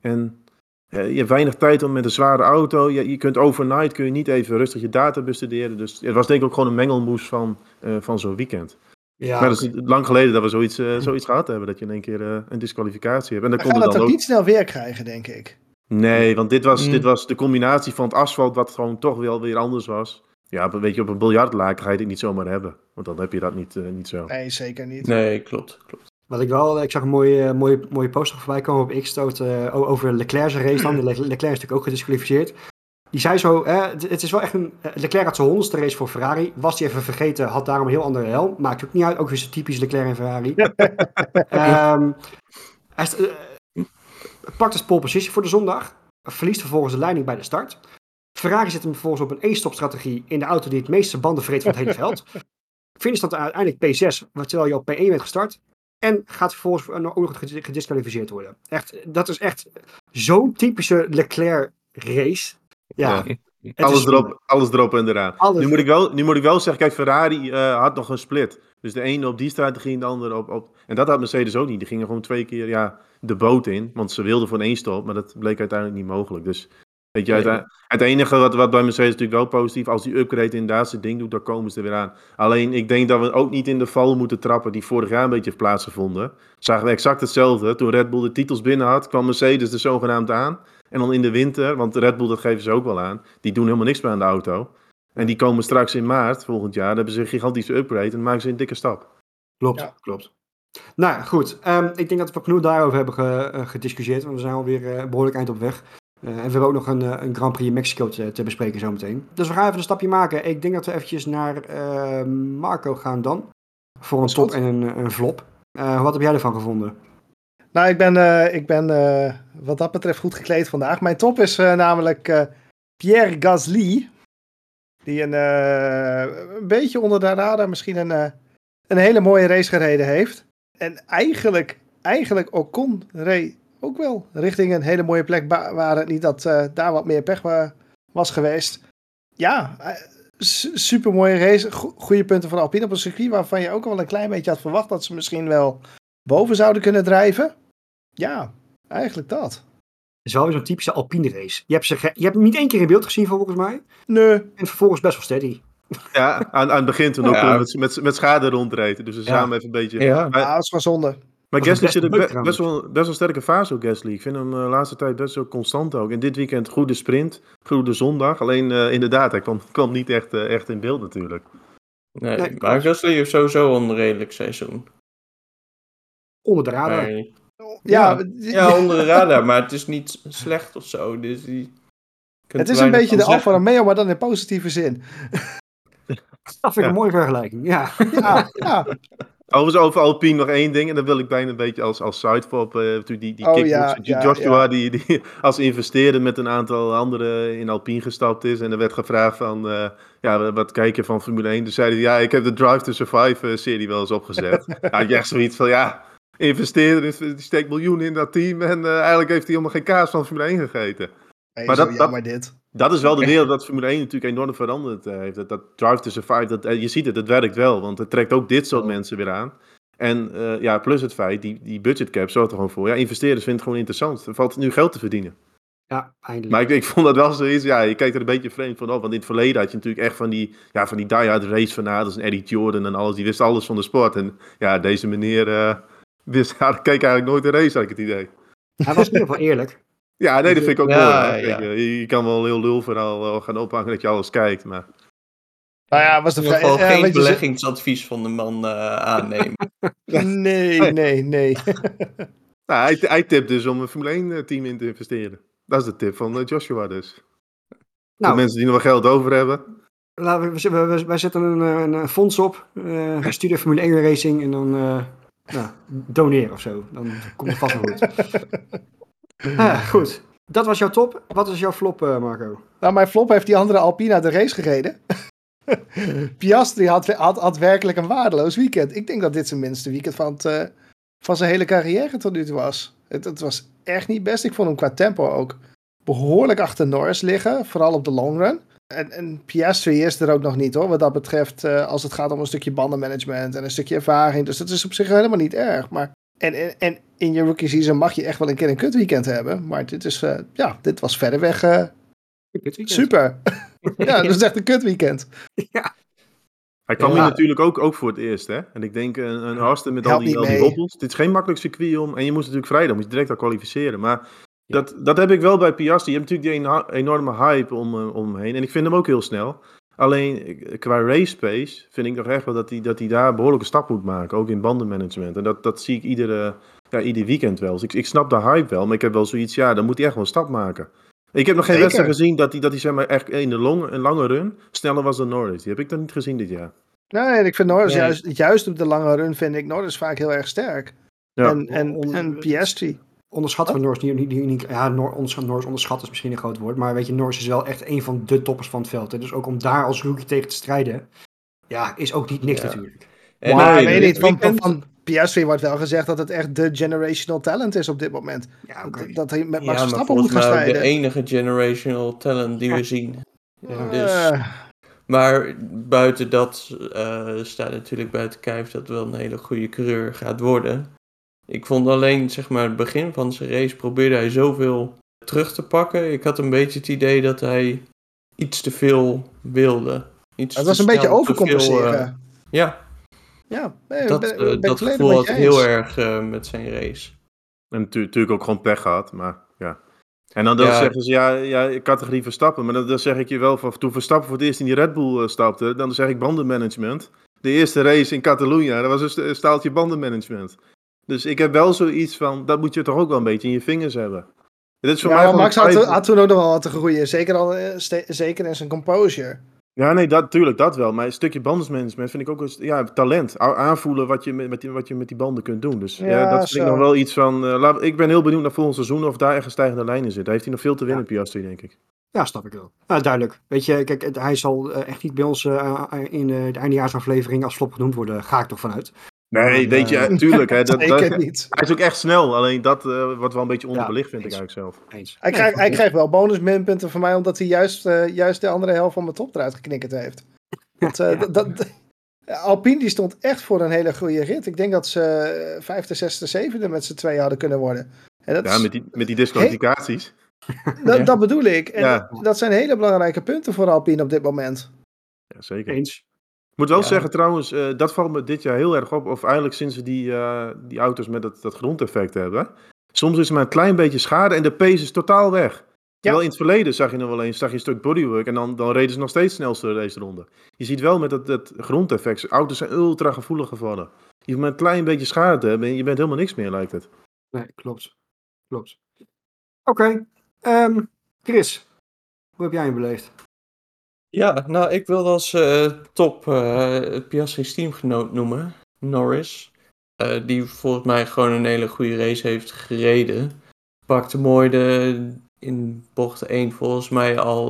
En eh, je hebt weinig tijd om met een zware auto. Je, je kunt overnight kun je niet even rustig je data bestuderen. Dus het was denk ik ook gewoon een mengelmoes van, van zo'n weekend.
ja,
maar dat is lang geleden dat we zoiets, zoiets gehad hebben. Dat je in één keer een disqualificatie hebt. En dan
We
komt
gaan het
dan
ook
ook...
niet snel weer krijgen, denk ik.
Nee, want dit was,
Mm.
dit was de combinatie van het asfalt wat gewoon toch wel weer anders was. Ja, weet je, op een biljartlaken ga je dit niet zomaar hebben. Want dan heb je dat niet, eh, niet zo.
Nee, zeker niet.
Nee, klopt. klopt.
Wat ik wel, ik zag een mooie, mooie, mooie poster voorbij komen op X eh, over Leclerc's race dan. Leclerc is natuurlijk ook gedisqualificeerd. Die zei zo, hè, het, is wel echt een, eh, Leclerc had zijn honderdste race voor Ferrari. Was hij even vergeten, had daarom een heel andere helm. Maakt ook niet uit, ook weer zo typisch Leclerc en Ferrari. Ehm, hij eh, pakt dus pole position voor de zondag. Verliest vervolgens de leiding bij de start. Ferrari zet hem vervolgens op een één-stop strategie in de auto die het meeste banden vreet van het hele veld. Finish dat uiteindelijk P6, terwijl je op P1 bent gestart. En gaat vervolgens ook nog gedi- gedisqualificeerd worden. Echt, dat is echt zo'n typische Leclerc race. Ja,
Alles
is-
erop, alles erop en eraan.
Alles-
Nu, moet ik wel, nu moet ik wel zeggen, kijk, Ferrari eh, had nog een split. Dus de ene op die strategie en de andere op, op... En dat had Mercedes ook niet. Die gingen gewoon twee keer ja, de boot in. Want ze wilden voor één stop, maar dat bleek uiteindelijk niet mogelijk. Dus weet je,
Nee.
het enige wat, wat bij Mercedes natuurlijk wel positief... als die upgrade inderdaad zijn ding doet, dan komen ze er weer aan. Alleen, ik denk dat we ook niet in de val moeten trappen... die vorig jaar een beetje heeft plaatsgevonden. Zagen we exact hetzelfde. Toen Red Bull de titels binnen had, kwam Mercedes er zogenaamd aan... En dan in de winter, want Red Bull, dat geven ze ook wel aan, die doen helemaal niks meer aan de auto. En die komen straks in maart volgend jaar, dan hebben ze een gigantische upgrade en dan maken ze een dikke stap.
Klopt,
Ja.
klopt. Nou goed. Ehm, ik denk dat we genoeg daarover hebben ge- eh, gediscussieerd. Want we zijn alweer eh, behoorlijk eind op weg. Eh, en we hebben ook nog een, een Grand Prix in Mexico te, te bespreken zometeen. Dus we gaan even een stapje maken. Ik denk dat we eventjes naar Marco gaan dan. Voor een top en een, een flop. Eh, wat heb jij ervan gevonden?
Nou, ik ben, eh, ik ben eh, wat dat betreft goed gekleed vandaag. Mijn top is eh, namelijk eh, Pierre Gasly. Die een, eh, een beetje onder de radar misschien een, eh, een hele mooie race gereden heeft. En eigenlijk, eigenlijk Ocon reed ook wel richting een hele mooie plek. Waar het niet dat eh, daar wat meer pech wa- was geweest. Ja, super mooie race. Go- Goede punten van Alpine op een circuit waarvan je ook wel een klein beetje had verwacht dat ze misschien wel boven zouden kunnen drijven. Ja, eigenlijk dat.
Het is wel weer zo'n typische Alpine race. Je hebt, ze ge- je hebt hem niet één keer in beeld gezien volgens mij.
Nee.
En vervolgens best wel steady.
Ja, aan, aan het begin toen ook
Ja.
met, met, met schade rondreden. Dus ze
Ja.
samen even een beetje...
Ja.
Maar,
Ja, dat is wel zonde.
maar Gasly zit best,
trouwens.
wel, best wel sterke fase ook, Gasly. Ik vind hem eh, de laatste tijd best wel constant ook. En dit weekend goede sprint, goede zondag. Alleen eh, inderdaad, hij kwam, kwam niet echt, eh, echt in beeld natuurlijk.
Nee,
Nee,
maar Gasly heeft sowieso een redelijk seizoen.
Onder de radar.
Maar-
Ja,
ja, onder de radar, maar het is niet slecht of zo. Dus die
het is een beetje de Alfa. Romeo, maar dan in positieve zin.
Dat vind ik
Ja.
een mooie vergelijking. Ja.
Ja, ja.
Overigens over Alpine nog één ding. En dat wil ik bijna een beetje als, als sidepop. eh natuurlijk die, die
Oh, ja, ja,
Joshua
ja.
Die, die als investeerder met een aantal anderen in Alpine gestapt is. En er werd gevraagd van, eh, ja, wat kijken van Formule 1. Dus zei hij, ja, ik heb de Drive to Survive eh, serie wel eens opgezet. nou, had je echt zoiets van, ja, investeerder die steekt miljoenen in dat team. En eh, eigenlijk heeft hij helemaal geen kaas van Formule 1 gegeten.
Hey,
Maar dat-
dit.
Dat is wel de wereld dat Formule 1 natuurlijk enorm veranderd eh, heeft. Dat, dat Drive to Survive, dat, eh, je ziet het, het werkt wel. Want het trekt ook dit soort
Oh.
mensen weer aan. En eh, ja, plus het feit, die, die budgetcap zorgt er gewoon voor. Ja, investeerders vinden het gewoon interessant. Er valt nu geld te verdienen.
Ja, eindelijk.
Maar ik, ik vond dat wel zoiets, ja, je kijkt er een beetje vreemd van op. Want in het verleden had je natuurlijk echt van die, ja, van die die-hard racefanaters en Eddie Jordan en alles. Die wist alles van de sport. En ja, deze meneer eh, wist, ja, keek eigenlijk nooit een race, had ik het idee.
Hij was in ieder geval eerlijk.
Ja, nee, dat vind ik ook
Ja,
mooi. hè.
ja.
Kijk, eh, je kan wel een heel lulverhaal eh, gaan ophangen dat je alles kijkt, maar...
Nou ja, was de
In ieder
vraag.
geval
ja,
geen beleggingsadvies van de man eh, aannemen.
Nee, nee, nee.
Nou, hij, hij tipt dus om een Formule 1 team in te investeren. Dat is de tip van eh, Joshua dus. Voor
Nou,
mensen die nog wel geld over hebben.
laten we, we, we- wij zetten een, eh, een, een fonds op. eh we sturen Formule 1 Racing en dan eh nou, doneren of zo. Dan komt het vast wel goed. Ah, goed. Dat was jouw top. Wat is jouw flop, eh, Marco?
Nou, mijn flop heeft die andere Alpina de race gereden. Piastri had, had, had werkelijk een waardeloos weekend. Ik denk dat dit zijn minste weekend van, het, eh, van zijn hele carrière tot nu toe was. Het, het was echt niet best. Ik vond hem qua tempo ook behoorlijk achter Norris liggen. Vooral op de long run. En, en Piastri is er ook nog niet hoor. Wat dat betreft eh, als het gaat om een stukje bandenmanagement en een stukje ervaring. Dus dat is op zich helemaal niet erg. Maar, en, en, en in je rookie season mag je echt wel een keer een kutweekend hebben. Maar dit, is, eh, ja, dit was verder weg eh, super. ja, dat is echt een kutweekend.
Hij kwam
Ja.
hier natuurlijk ook, ook voor het eerst, hè? En ik denk, een, een met al die, al die hobbels. Dit is geen makkelijk circuit om. En je moest natuurlijk vrijdag, moet je direct al kwalificeren. Maar dat, dat heb ik wel bij Piastri. Je hebt natuurlijk die enorme hype om, eh, om hem heen. En ik vind hem ook heel snel. Alleen qua race pace vind ik nog echt wel dat hij, dat hij daar behoorlijke stap moet maken. Ook in bandenmanagement. En dat, dat zie ik iedere, ja, ieder weekend wel. Dus ik, ik snap de hype wel. Maar ik heb wel zoiets, ja, dan moet hij echt wel een stap maken. Ik heb nog geen wedstrijd gezien dat hij, dat hij zeg maar, echt in de long, een lange run sneller was dan Norris. Die heb ik dan niet gezien dit jaar.
Nee, en ik vind Norris
Nee.
juist, juist op de lange run vind ik Norris vaak heel erg sterk.
Ja.
En, en, en Piastri.
Onderschatten we Norris niet, niet, niet, niet- ja, Nor, ons- Norris onderschatten is misschien een groot woord, maar weet je, Norris is wel echt een van de toppers van het veld. Hè? Dus ook om daar als rookie tegen te strijden, ja, is ook niet niks
Ja.
natuurlijk.
En,
maar ik weet niet, van, van, van Piastri wordt wel gezegd dat het echt de generational talent is op dit moment.
Ja.
Dat, dat hij met Max
ja, maar
Verstappen moet gaan
ook de
strijden.
enige generational talent die we zien.
Ja.
Dus, maar buiten dat eh, staat natuurlijk buiten kijf dat het wel een hele goede coureur gaat worden. Ik vond alleen, zeg maar, het begin van zijn race probeerde hij zoveel terug te pakken. Ik had een beetje het idee dat hij iets te veel wilde. Iets
het
te
was een beetje overcompenseren.
veel, eh, ja,
ja, nee,
dat,
ben-
eh,
ben
dat gevoel had heel erg eh, met zijn race.
En natu- natuurlijk ook gewoon pech gehad, maar ja. En dan, dan
Ja.
zeggen ze, ja, ja, categorie Verstappen. Maar dan, dan zeg ik je wel, van, toen Verstappen voor het eerst in die Red Bull stapte, dan zeg ik bandenmanagement. De eerste race in Catalunya, dat was een staaltje bandenmanagement. Dus ik heb wel zoiets van, dat moet je toch ook wel een beetje in je vingers hebben. Dit is voor
Ja,
mij
maar Max had, toen ook nog wel wat te groeien. Zeker, al, eh, zeker in zijn composure.
Ja, nee, dat, tuurlijk, dat wel. Maar een stukje bandensmanagement vind ik ook een ja, talent. Aanvoelen wat je met, met die, wat je met die banden kunt doen. Dus ja,
Ja,
dat vind
zo.
ik nog wel iets van... eh, laat, ik ben heel benieuwd naar volgend seizoen of daar echt een stijgende lijn in zit. Daar heeft hij nog veel te winnen, Piastri, denk ik.
Ja, snap ik wel. Nou, duidelijk. Weet je, kijk, hij zal eh, echt niet bij ons in de eindejaarsaflevering als flop genoemd worden, ga ik toch vanuit.
Nee, weet je,
eh,
tuurlijk. Hè, dat,
niet.
hij is ook echt snel. Alleen dat eh, wordt wel een beetje onderbelicht, vind ik eigenlijk zelf.
Eens.
Hij,
Nee,
krijgt, hij krijgt wel bonus minpunten van mij, omdat hij juist, eh, juist de andere helft van mijn top eruit geknikkerd heeft. Want, eh, dat, dat, Alpine die stond echt voor een hele goede rit. Ik denk dat ze eh, vijfde, zesde, zevende met z'n twee hadden kunnen worden. En dat,
Ja,
is-
met die, met die disqualificaties.
dat,
Ja.
dat bedoel ik. En
Ja.
dat, dat zijn hele belangrijke punten voor Alpine op dit moment.
Ja, zeker.
Eens.
Ik moet wel
Ja.
zeggen trouwens, eh, dat valt me dit jaar heel erg op. Of eigenlijk sinds we die, eh, die auto's met dat, dat grondeffect hebben. Soms is er maar een klein beetje schade en de pace is totaal weg. Terwijl in het verleden zag je nog wel eens zag je een stuk bodywork en dan, dan reden ze nog steeds snelste deze ronde. Je ziet wel met dat, dat grondeffect, auto's zijn ultra gevoelig geworden. Je hoeft maar een klein beetje schade te hebben en je bent helemaal niks meer, lijkt het.
Nee, klopt. Klopt. Oké. ehm, Chris, hoe heb jij hem beleefd?
Ja, nou, ik wil als eh, top het Piastri's teamgenoot noemen, Norris. Eh, die volgens mij gewoon een hele goede race heeft gereden. Pakte mooi de, in bocht 1 volgens mij al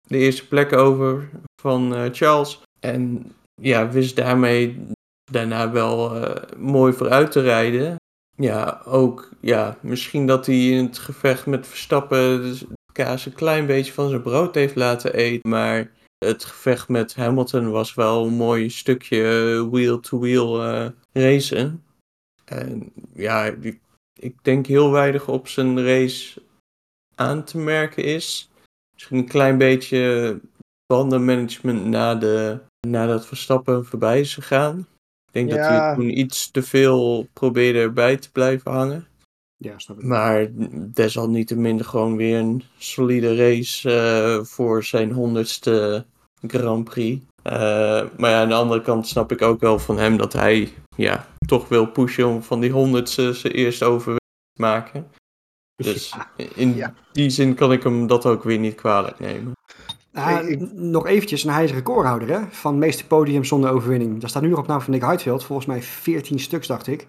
de eerste plek over van Charles. En ja, wist daarmee daarna wel mooi vooruit te rijden. Ja, ook ja, misschien dat hij in het gevecht met Verstappen kaas een klein beetje van zijn brood heeft laten eten. Maar het gevecht met Hamilton was wel een mooi stukje eh, wheel-to-wheel eh, racen. En ja, ik, ik denk heel weinig op zijn race aan te merken is. Misschien een klein beetje bandenmanagement na de, nadat Verstappen voorbij is gegaan. Ik denk dat hij toen iets te veel probeerde erbij te blijven hangen.
Ja, snap ik.
Maar desalniettemin gewoon weer een solide race eh, voor zijn honderdste Grand Prix. Eh, maar ja, aan de andere kant snap ik ook wel van hem dat hij ja, toch wil pushen om van die honderdste zijn eerste overwinning te maken. Dus in
Ja.
die zin kan ik hem dat ook weer niet kwalijk nemen.
Ah,
Ik-
n- nog eventjes, en hij is recordhouder hè, van meeste podiums zonder overwinning. Daar staat nu nog op naam van Nick Heidfeld, volgens mij 14 stuks dacht ik.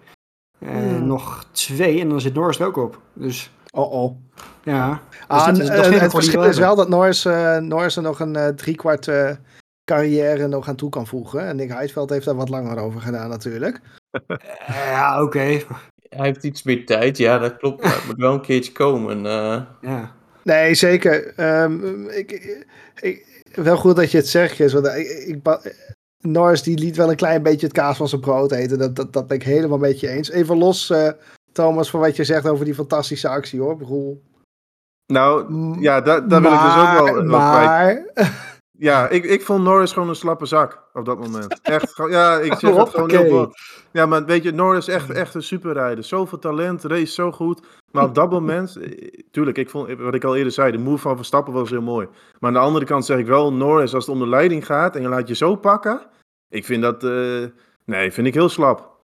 En
Hmm.
nog twee en dan zit Norris er ook op. Dus
Oh oh.
ja.
Ah,
dat
eh,
geen
het verschil is wel dat Norris, eh, Norris er nog een eh, driekwart eh, carrière nog aan toe kan voegen. En Nick Heidveld heeft daar wat langer over gedaan natuurlijk.
Ja, oké.
Hij heeft iets meer tijd, ja dat klopt. Maar het moet wel een keertje komen. eh.
Ja.
Nee, zeker. Ehm, ik, ik, ik- wel goed dat je het zegt, Chris. Want ik, ik, Norris die liet wel een klein beetje het kaas van zijn brood eten. Dat, dat, dat ben ik helemaal met je eens. Even los, eh, Thomas, van wat je zegt over die fantastische actie hoor.
Nou,
mm,
ja, daar, daar wil ik dus ook wel, wel.
Maar,
Ja, ik, ik vond Norris gewoon een slappe zak op dat moment. Echt, ja, ik zeg het gewoon heel. Ja, maar weet je, Norris is echt, echt een superrijder. Zoveel talent, race zo goed. Maar op dat moment, eh, tuurlijk, ik vond, wat ik al eerder zei, de move van Verstappen was heel mooi. Maar aan de andere kant zeg ik wel, Norris, als het om de leiding gaat en je laat je zo pakken, ik vind dat, eh, nee, vind ik heel slap.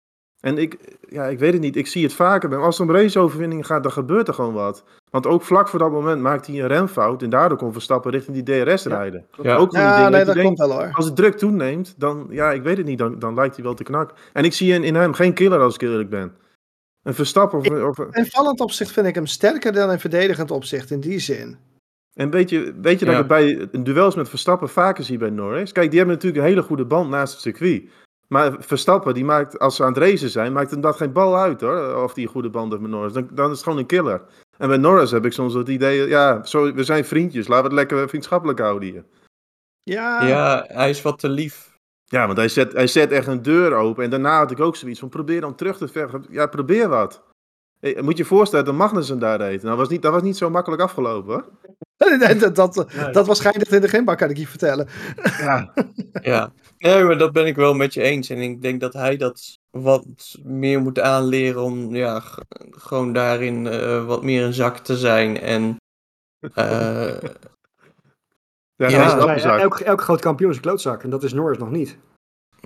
En ik, ja, ik weet het niet, ik zie het vaker. bij- Als het om raceoverwinningen gaat, dan gebeurt er gewoon wat. Want ook vlak voor dat moment maakt hij een remfout en daardoor kon Verstappen richting die DRS rijden.
Ja.
Ook van die
ja,
dingen
nee,
dat denkt,
wel hoor.
als het druk toeneemt, dan, ja, ik weet het niet, dan, dan lijkt hij wel te knak. En ik zie in, in hem geen killer als ik eerlijk ben. Een Verstappen of, of
In vallend opzicht vind ik hem sterker dan in verdedigend opzicht in die zin.
En weet je, weet je dat
Ja.
ik bij duels met Verstappen vaker zie bij Norris? Kijk, die hebben natuurlijk een hele goede band naast het circuit. Maar Verstappen, die maakt, als ze aan het racen zijn, maakt hem dat geen bal uit hoor. Of die een goede band heeft met Norris. Dan, dan is het gewoon een killer. En bij Norris heb ik soms het idee, ja, zo, we zijn vriendjes. Laten we het lekker vriendschappelijk houden hier.
Ja,
Ja, hij is wat te lief.
Ja, want hij zet, hij zet echt een deur open. En daarna had ik ook zoiets van, probeer dan terug te vechten. Ja, probeer wat. Eh, Moet je je voorstellen dat Magnussen daar reed. Nou, was niet, dat was niet zo makkelijk afgelopen hoor.
dat, dat, dat was schijnend in de gymbak, kan ik je vertellen.
Ja,
Ja, nee, maar dat ben ik wel met je eens. En ik denk dat hij dat wat meer moet aanleren om ja, gewoon daarin eh, wat meer een zak te zijn. En eh,
ja,
elk, elk groot kampioen is een klootzak. En dat is Norris nog niet.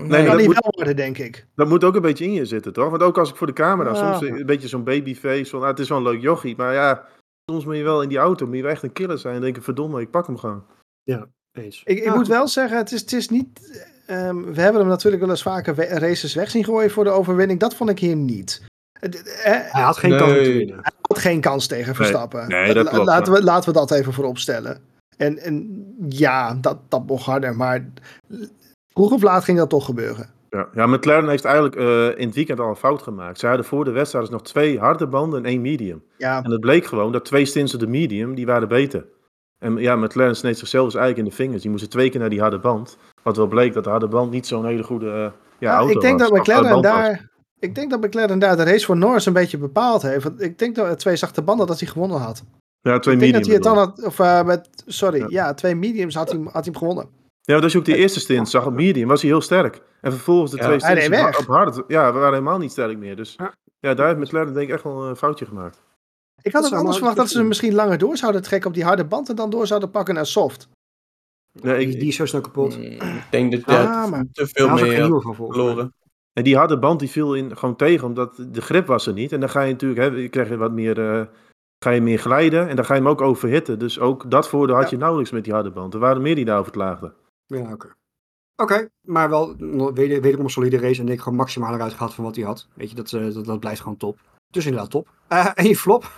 Nee,
kan
dat
niet
moet-
wel worden, denk ik.
Dat moet ook een beetje in je zitten, toch? Want ook als ik voor de camera,
Ja.
soms een beetje zo'n babyface, van, ah, het is wel een leuk jochie, maar ja, soms moet je wel in die auto, moet je wel echt een killer zijn en denken, verdomme, ik pak hem gewoon.
Eens.
Ik, ik
Ja,
moet
goed.
wel zeggen, het is, het is niet... ehm, we hebben hem natuurlijk wel eens vaker we- races weg zien gooien voor de overwinning. Dat vond ik hier niet. Het- Hij
Hij had geen kans te
Nee.
winnen.
had geen kans tegen Verstappen.
nee, dat
La-
klopt,
laten,
ja.
we, laten we dat even voorop stellen. En, en ja, dat, dat mocht harder, maar vroeg of laat ging dat toch gebeuren.
Ja, ja McLaren heeft eigenlijk eh, in het weekend al een fout gemaakt. Ze hadden voor de wedstrijd dus nog twee harde banden en één medium.
Ja,
En het bleek gewoon dat twee stints op de medium, die waren beter. En ja, McLaren sneed zichzelf dus eigenlijk in de vingers. Die moesten twee keer naar die harde band. Wat wel bleek dat de harde band niet zo'n hele goede eh, ja, auto
ik denk
was.
dat
eh,
McLaren
was.
daar... Ik denk dat McLaren daar de race voor Norris een beetje bepaald heeft. Want ik denk dat met twee zachte banden dat hij gewonnen had.
Ja, twee
ik denk dat hij het dan had, of eh, met, sorry,
Ja.
ja. twee mediums had hij, had hij hem gewonnen.
Ja, als je ook die eerste stint zag op medium, was hij heel sterk. En vervolgens de
Ja.
twee
Hij
stints op, hard. Ja, we waren helemaal niet sterk meer. Dus
Ja.
ja, daar heeft McLaren denk ik echt wel een foutje gemaakt.
Ik had
zou
anders
wel
verwacht dat ze hem misschien langer door zouden trekken op die harde band en dan door zouden pakken naar soft.
Ik-
die, die is zo snel kapot.
mm, ik denk dat
Ah,
ja,
maar-
te veel
Daar was ook
mee
geen
had
nieuwe van volgens mij.
verloren.
En die harde band die viel in, gewoon tegen, omdat de grip was er niet. En dan ga je natuurlijk, hè, je krijg je wat meer, eh, ga je meer glijden en dan ga je hem ook overhitten. Dus ook dat voordeel had je nauwelijks met die harde band. Er waren meer die daarover klaagden.
Ja, oké. Oké, maar wel wederom een solide race. En ik gewoon maximaal eruit gehad van wat hij had. Weet je, dat, eh, dat, dat blijft gewoon top. Dus inderdaad top. Eh en je flop?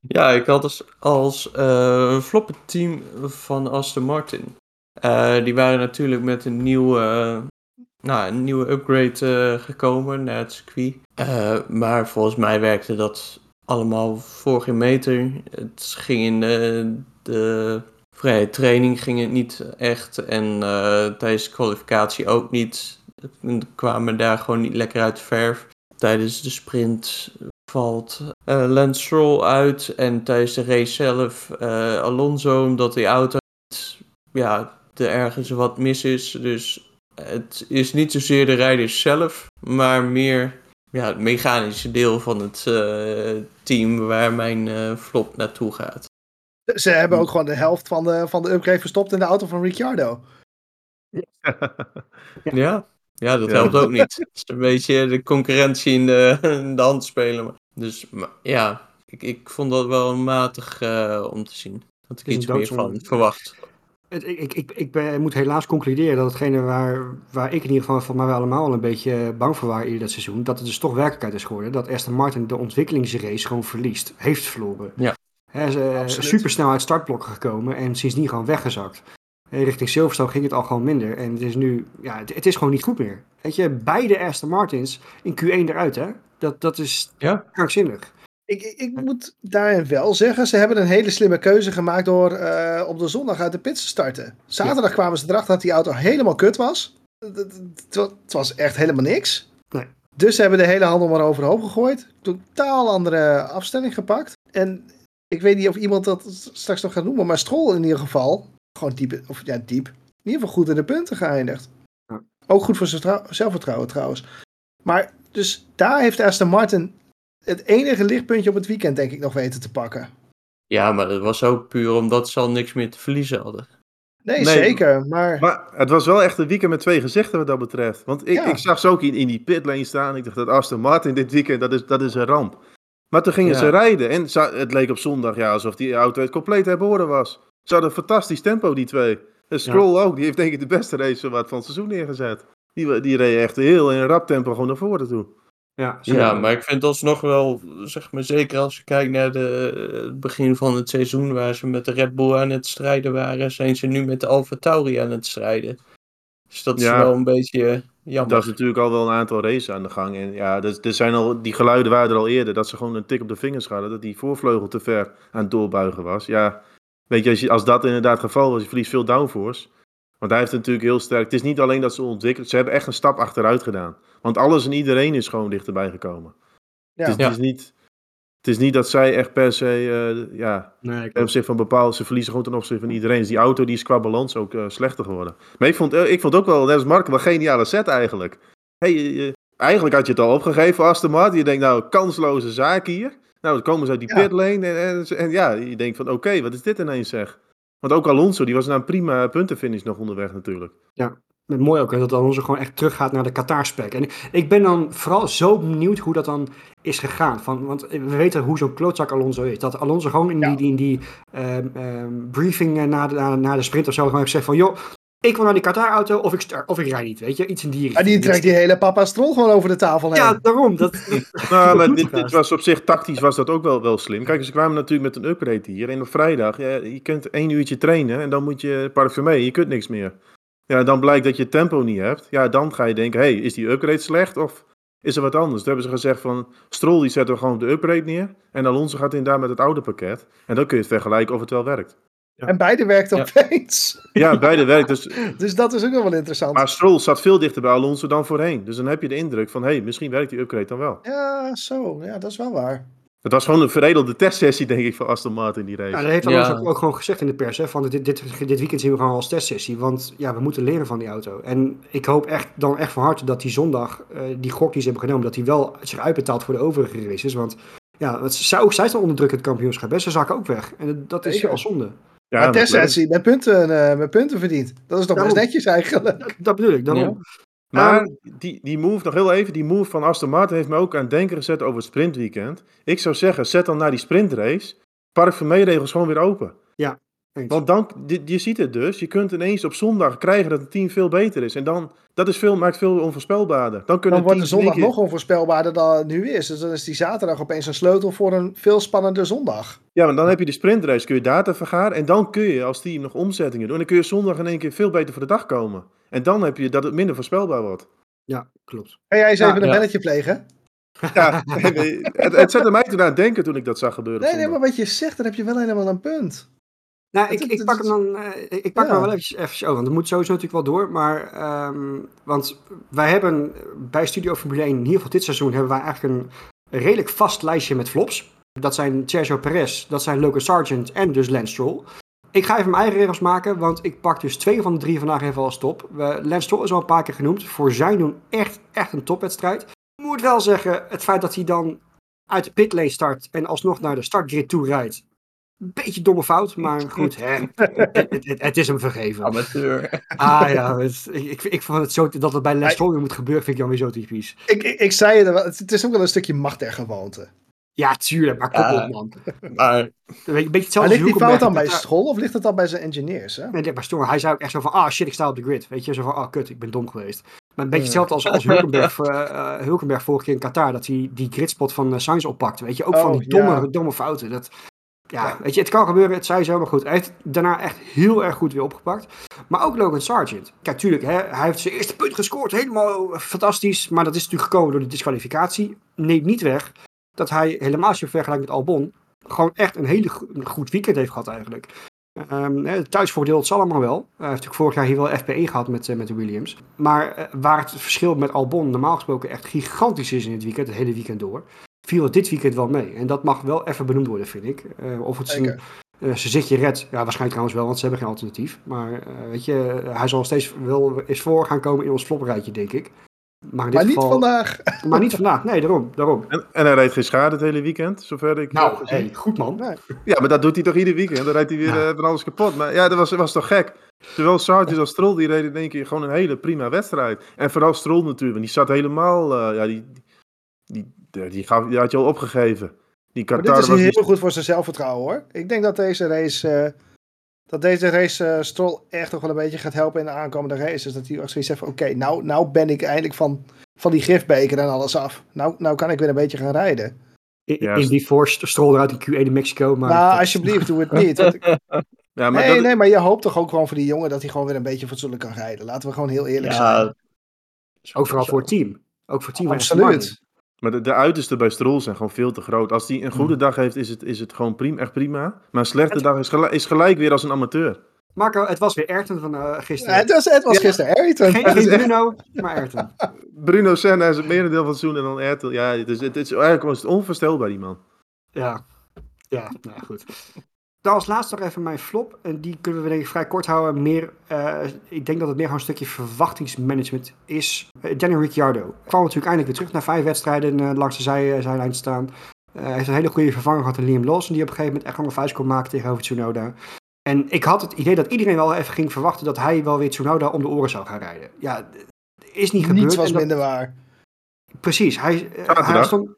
Ja, ik had dus als eh flop team van Aston Martin. Die waren natuurlijk met een nieuwe, nou, een nieuwe upgrade gekomen naar het circuit. Maar volgens mij werkte dat allemaal voor geen meter. Het ging in de vrije training ging het niet echt. En eh, tijdens de kwalificatie ook niet. We kwamen daar gewoon niet lekker uit de verf. Tijdens de sprint valt eh, Lance Stroll uit. En tijdens de race zelf eh, Alonso, omdat die auto ja, er ergens wat mis is. Dus het is niet zozeer de rijders zelf, maar meer ja, het mechanische deel van het team waar mijn flop naartoe gaat.
Ze hebben ook gewoon de helft van de, van de upgrade verstopt in de auto van Ricciardo.
Ja, ja dat
Ja.
helpt ook niet. Het is een beetje de concurrentie in de, in de hand spelen. Dus maar, ja, ik, ik vond dat wel matig eh, om te zien. Had ik iets meer van verwacht.
Het- Ik, ik, ik, ik ben, moet helaas concluderen dat hetgene waar, waar ik in ieder geval van mij wel allemaal een beetje bang voor waren in dat seizoen, dat het dus toch werkelijkheid is geworden. Dat Aston Martin de ontwikkelingsrace gewoon verliest, heeft verloren.
Ja.
Hij is
Absoluut.
supersnel uit startblokken gekomen en sindsdien gewoon weggezakt. Eh, Richting Silverstone ging het al gewoon minder. En het is nu, ja, het, het is gewoon niet goed meer. Weet je, beide Aston Martins in Q1 eruit, hè? Dat, dat is
Ja.
krankzinnig.
Ik, ik, ik moet daarin wel zeggen, ze hebben een hele slimme keuze gemaakt door eh, op de zondag uit de pits te starten. Zaterdag kwamen ze erachter dat die auto helemaal kut was. Het, het- het wa- het was echt helemaal niks.
Nee.
Dus ze hebben de hele handel maar overhoop gegooid. Totaal andere afstelling gepakt. En ik weet niet of iemand dat straks nog gaat noemen, maar Stroll in ieder geval, gewoon diep, of ja, diep, in ieder geval goed in de punten geëindigd.
Ja.
Ook goed voor zijn trou- zelfvertrouwen trouwens. Maar dus daar heeft Aston Martin het enige lichtpuntje op het weekend, denk ik, nog weten te pakken.
Ja, maar dat was ook puur omdat ze al niks meer te verliezen hadden.
Nee,
Nee,
zeker. Maar
Maar het was wel echt een weekend met twee gezichten wat dat betreft. Want ik,
Ja.
ik zag ze ook in, in die pitlane staan. Ik dacht dat Aston Martin dit weekend, dat is, dat is een ramp. Maar toen gingen
Ja.
ze rijden. En het leek op zondag ja, alsof die auto het compleet herboren was. Ze hadden een fantastisch tempo, die twee. En Stroll ook. Die heeft denk ik de beste race wat van het seizoen neergezet. Die, die reed echt heel in een rap tempo gewoon naar voren toe.
Ja,
Ja, maar ik vind alsnog wel, zeg maar, zeker als je kijkt naar de, het begin van het seizoen waar ze met de Red Bull aan het strijden waren, zijn ze nu met de Alfa Tauri aan het strijden. Dus dat is
Ja.
wel een beetje jammer.
Dat is natuurlijk al wel een aantal races aan de gang. En ja, er, er zijn al, die geluiden waren er al eerder. Dat ze gewoon een tik op de vingers hadden. Dat die voorvleugel te ver aan het doorbuigen was. Ja, weet je, als, je, als dat inderdaad het geval was, je verliest veel downforce. Want hij heeft het natuurlijk heel sterk. Het is niet alleen dat ze ontwikkeld. Ze hebben echt een stap achteruit gedaan. Want alles en iedereen is gewoon dichterbij gekomen.
ja.
Het, is,
Ja.
het, is niet, het is niet dat zij echt per se, eh, ja,
Nee,
ten opzichte van bepaalde, ze verliezen gewoon ten opzichte van iedereen. Dus die auto die is qua balans ook eh, slechter geworden. Maar ik vond, eh, ik vond ook wel, net als Mark, wel een geniale set eigenlijk. Hey, eigenlijk had je het al opgegeven voor Aston Martin. Je denkt nou, kansloze zaak hier. Nou, dan komen ze uit die
Ja.
pitlane en, en, en ja, je denkt van oké, wat is dit ineens zeg. Want ook Alonso, die was naar een prima puntenfinish nog onderweg natuurlijk.
Mooi ook hè, dat Alonso gewoon echt teruggaat naar de Qatar-spec. En ik- ben dan vooral zo benieuwd hoe dat dan is gegaan. Van, want we weten hoe zo'n klootzak Alonso is. Dat Alonso gewoon in
Ja.
die, die, in die ehm, ehm, briefing eh, na de, na, na de sprint of zo gewoon heeft gezegd van... joh, ik wil naar die Qatar-auto of ik, ster- of ik rijd niet, weet je. Iets in die
Maar die
richting.
trekt die hele papa Stroll gewoon over de tafel heen.
Ja, daarom. Dat, dat-
Nou, maar dit, dit was op zich tactisch was dat ook wel, wel slim. Kijk, ze kwamen natuurlijk met een upgrade hier. En op vrijdag, ja, je kunt één uurtje trainen en dan moet je parfumé. Je kunt niks meer. Ja, dan blijkt dat je tempo niet hebt. Ja, dan ga je denken, hey, is die upgrade slecht of is er wat anders? Toen hebben ze gezegd van, Stroll die zetten we gewoon op de upgrade neer. En Alonso gaat inderdaad met het oude pakket. En dan kun je het vergelijken of het wel werkt.
En beide werkten
Ja.
opeens.
Ja, beide werkt. Dus,
Dus dat is ook nog wel interessant.
maar Stroll zat veel dichter bij Alonso dan voorheen. Dus dan heb je de indruk van, hey, misschien werkt die upgrade dan wel.
Ja, zo. Ja, dat is wel waar.
Het was gewoon een veredelde testsessie, denk ik, voor Aston Martin die race.
ja, dat heeft. Alonso ook, ook gewoon gezegd in de pers. Hè, van dit, dit, dit weekend zien we gewoon als testsessie. Want ja, we moeten leren van die auto. En ik hoop echt dan echt van harte dat die zondag, eh, die gok die ze hebben genomen, dat die wel zich uitbetaalt voor de overige races. Want ja, het, zij, ook zij staan onder druk het kampioenschap. Hè. Ze zakken ook weg. En dat is wel zonde.
Ja,
maar testsessie met punten, eh, met punten verdiend. Dat is toch best netjes eigenlijk.
Dat, dat bedoel ik, daarom.
Maar die, die move, nog heel even, die move van Aston Martin heeft me ook aan het denken gezet over het sprintweekend. Ik zou zeggen, zet dan naar die sprintrace, parfumé-regels gewoon weer open.
Eens.
Want dan, je, je ziet het dus, je kunt ineens op zondag krijgen dat het team veel beter is. En dan, dat is veel, maakt veel onvoorspelbaarder. Dan kunnen
Dan wordt de zondag nog onvoorspelbaarder dan het nu is. Dus dan is die zaterdag opeens een sleutel voor een veel spannender zondag.
Ja, want dan heb je de sprintrace, kun je data vergaren. En dan kun je als team nog omzettingen doen. En dan kun je zondag in één keer veel beter voor de dag komen. En dan heb je dat het minder voorspelbaar wordt.
Ja, klopt.
Kan jij eens
Ja,
even een
ja.
belletje plegen?
Ja, het, het zette mij toen aan het denken toen ik dat zag gebeuren.
Nee, nee, maar wat je zegt, dan heb je wel helemaal een punt.
Nou, ik,
Het-
ik pak hem dan eh, ik pak
Ja.
hem wel eventjes, eventjes over, want het moet sowieso natuurlijk wel door. Maar, ehm, want wij hebben bij Studio Formule 1, in ieder geval dit seizoen, hebben wij eigenlijk een, redelijk vast lijstje met flops. Dat zijn Sergio Perez, dat zijn Logan Sargent en dus Lance Stroll. Ik ga even mijn eigen regels maken, want ik pak dus twee van de drie vandaag even als top. We, Lance Stroll is al een paar keer genoemd. Voor zijn doen echt, echt een topwedstrijd. Ik moet wel zeggen, het feit dat hij dan uit de pitlane start en alsnog naar de startgrid toe rijdt. Een beetje domme fout, maar goed, hè, het, het, het is hem vergeven.
Amateur.
Ah ja, het- ik, ik, vond het zo, dat het bij weer moet gebeuren, vind ik dan weer zo typisch.
Ik, ik, ik zei het, wel, het is ook wel een stukje macht der gewoonte.
Ja, tuurlijk, maar kom op man.
Maar
Een beetje, hetzelfde
ligt die fout dan bij school of ligt het dan bij zijn engineers? Hè?
Nee, maar hij zei ook echt zo van, ah shit, ik sta op de grid. Weet je, zo van, ah kut, ik ben dom geweest. Maar een beetje hetzelfde als, als Hulkenberg, eh, eh, Hulkenberg vorige keer in Qatar, dat hij die gridspot van uh, Sainz oppakte. Weet je, ook van
Oh,
die domme,
ja.
domme fouten. Dat, ja,
Ja.
weet je, het kan gebeuren, het zei zo, maar goed. Hij heeft daarna echt heel erg goed weer opgepakt. Maar ook Logan Sargent. Kijk, tuurlijk, hè, hij heeft zijn eerste punt gescoord, helemaal fantastisch. Maar dat is natuurlijk gekomen door de disqualificatie. Neemt niet weg dat hij helemaal als je vergelijkt met Albon, gewoon echt een hele go- een goed weekend heeft gehad eigenlijk. Hè, het thuisvoordeel, het zal allemaal wel. Hij heeft natuurlijk vorig jaar hier wel FP1 gehad met, eh, met de Williams. Maar eh, waar het verschil met Albon normaal gesproken echt gigantisch is in het weekend, het hele weekend door, viel het dit weekend wel mee. En dat mag wel even benoemd worden, vind ik. Eh, of het
Zeker.
eh, zijn zitje redt, ja, waarschijnlijk trouwens wel, want ze hebben geen alternatief. Maar eh, weet je, hij zal steeds wel eens voor gaan komen in ons floprijtje, denk ik. Maar, in dit
Maar niet
geval,
vandaag.
Maar niet vandaag, nee, daarom. daarom.
En, en hij reed geen schade het hele weekend, zover ik
Nou, hey, goed man.
Ja, maar dat doet hij toch ieder weekend? Dan rijdt hij weer
Ja.
eh, van alles kapot. Maar ja, dat was, was toch gek? Zowel Sargent als Stroll, die reden in één keer gewoon een hele prima wedstrijd. En vooral Stroll natuurlijk, want die zat helemaal... eh, ja, die, die, die, die, gaf, die had je al opgegeven. Die
Maar dit
Qatar
is
was
heel
niet...
goed voor zijn zelfvertrouwen hoor. Ik denk dat deze race, eh, dat deze race eh, Stroll echt nog wel een beetje gaat helpen in de aankomende races. Dat hij ook zoiets heeft van oké, nou, nou ben ik eindelijk van, van die gifbeker en alles af. Nou, nou kan ik weer een beetje gaan rijden.
In, die Force stroll eruit in Q1 in Mexico. Maar
nou,
dat-
alsjeblieft, doe het niet. Ik-
Ja, maar
nee,
dat-
nee, maar je hoopt toch ook gewoon voor die jongen dat hij gewoon weer een beetje fatsoenlijk kan rijden. Laten we gewoon heel eerlijk zijn.
ja,
Ook vooral voor het team. Ook voor het team.
Absoluut.
Maar de, de uitersten bij Stroll zijn gewoon veel te groot. Als hij een
Hmm.
goede dag heeft, is het, is het gewoon prima, echt prima. Maar een slechte dag is gelijk, is gelijk weer als een amateur.
Marco, het was weer Ayrton van eh, gisteren.
Ja, het was, het was
Ja.
gisteren Ayrton.
geen geen Bruno, maar Ayrton.
Bruno Senna is het merendeel van het seizoen en dan Ertel. Ja, het is, het is eigenlijk was het onvoorstelbaar, die man.
Ja, ja nou goed. Dan als laatste nog even mijn flop. En die kunnen we denk ik vrij kort houden. Meer, eh, ik denk dat het meer gewoon een stukje verwachtingsmanagement is. Eh, Daniel Ricciardo kwam natuurlijk eindelijk weer terug na vijf wedstrijden eh, langs de zij, zijlijn te staan. Eh, hij heeft een hele goede vervanger gehad in Liam Lawson. Die op een gegeven moment echt een vuist kon maken tegenover Tsunoda. En ik had het idee dat iedereen wel even ging verwachten dat hij wel weer Tsunoda om de oren zou gaan rijden. Ja, is niet gebeurd.
Niets was
dat-
minder waar.
Precies, hij, stond...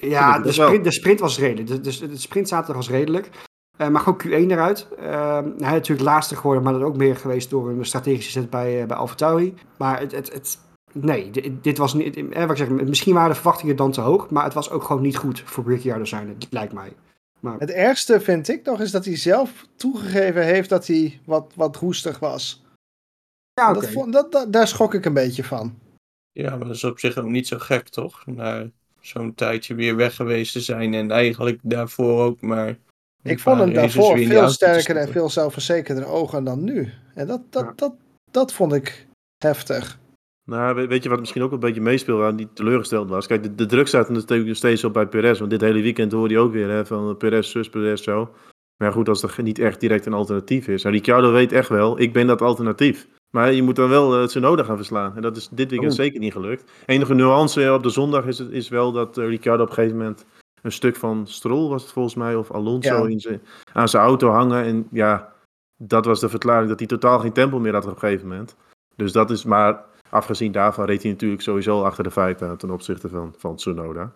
Ja, de sprint, de sprint was redelijk. De, de, de sprint zaterdag was redelijk. Eh, maar gewoon Q1 eruit. Eh, hij is natuurlijk laatste geworden, maar dat ook meer geweest door een strategische zet bij, uh, bij AlphaTauri. Maar het, het, het, nee, dit, dit was niet... Eh, wat ik zeg, misschien waren de verwachtingen dan te hoog, maar het was ook gewoon niet goed voor Brickyardo zijn, het lijkt mij. Maar,
Het ergste vind ik nog is dat hij zelf toegegeven heeft dat hij wat, wat roestig was.
ja, oké.
dat, vond- dat, dat- daar schrok ik een beetje van.
ja, maar dat is op zich ook niet zo gek, toch? Na zo'n tijdje weer weg geweest te zijn en eigenlijk daarvoor ook maar...
Ik vond hem daarvoor veel sterker en veel zelfverzekerder ogen dan nu. En dat, dat,
Ja.
dat, dat vond ik heftig.
Nou, we- weet je wat misschien ook een beetje meespeelde aan die teleurgesteld was? Kijk, de, de druk staat natuurlijk nog steeds op bij Perez. Want dit hele weekend hoorde je ook weer hè, van Perez, zus, Perez, zo. Maar goed, als er niet echt direct een alternatief is. En Ricciardo weet echt wel, ik ben dat alternatief. Maar je moet dan wel uh, Tsunoda gaan verslaan. En dat is dit weekend
Waarom?
zeker niet gelukt. Enige nuance op de zondag is, het, is wel dat uh, Ricciardo op een gegeven moment een stuk van Stroll was het volgens mij, of Alonso
Ja.
in zijn, aan zijn auto hangen. En ja, dat was de verklaring dat hij totaal geen tempo meer had op een gegeven moment. Dus dat is maar, afgezien daarvan reed hij natuurlijk sowieso achter de feiten ten opzichte van, van Tsunoda.
Het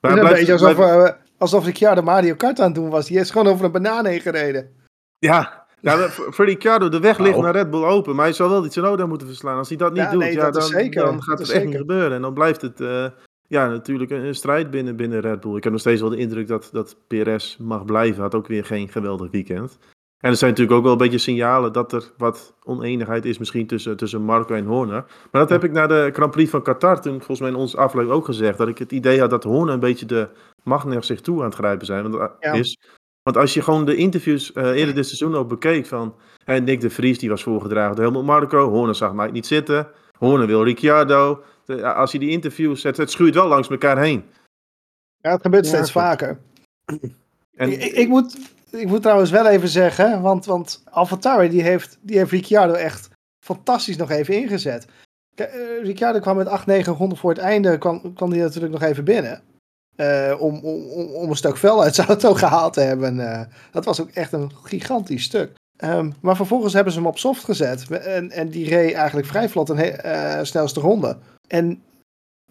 Maar
is
hij
een
blijft-
beetje alsof,
blijft-
eh, alsof Ricciardo Mario Kart aan het doen was. Die is gewoon over een banaan heen gereden.
Ja, ja voor Ricciardo, de weg ligt
Nou.
naar Red Bull open. Maar hij zal wel die Tsunoda moeten verslaan. Als hij dat niet
Ja,
doet,
nee,
ja,
dat
dan,
is zeker.
dan
Dat
gaat
is
het echt niet
zeker.
gebeuren. En dan blijft het eh, ja, natuurlijk een, een strijd binnen, binnen Red Bull. Ik heb nog steeds wel de indruk dat, dat PRS mag blijven. Had ook weer geen geweldig weekend. En er zijn natuurlijk ook wel een beetje signalen dat er wat oneenigheid is misschien tussen, tussen Marco en Horner. Maar dat heb ik na de Grand Prix van Qatar toen volgens mij in onze aflevering ook gezegd. Dat ik het idee had dat Horner een beetje de macht naar zich toe aan het grijpen zijn. Want,
Ja.
is, want als je gewoon de interviews eh, eerder dit seizoen ook bekeek van... Hè, Nick de Vries die was voorgedragen door Helmut Marco. Horner zag Mike niet zitten. Horner wil Ricciardo. De- als je die interviews... Het, het schuurt wel langs elkaar heen.
Ja, het gebeurt
Ja,
steeds vaker.
En,
Ik, ik, moet, ik moet trouwens wel even zeggen, want, want AlphaTauri die heeft, die heeft Ricciardo echt fantastisch nog even ingezet. Eh, Ricciardo kwam met 8, 9 ronden voor het einde, kwam, kwam hij natuurlijk nog even binnen. eh, om, om, om om een stuk vel uit zijn auto gehaald te hebben. eh. dat was ook echt een gigantisch stuk. Ehm, maar vervolgens hebben ze hem op soft gezet. En, en die reed eigenlijk vrij vlot een he- eh, snelste ronde. En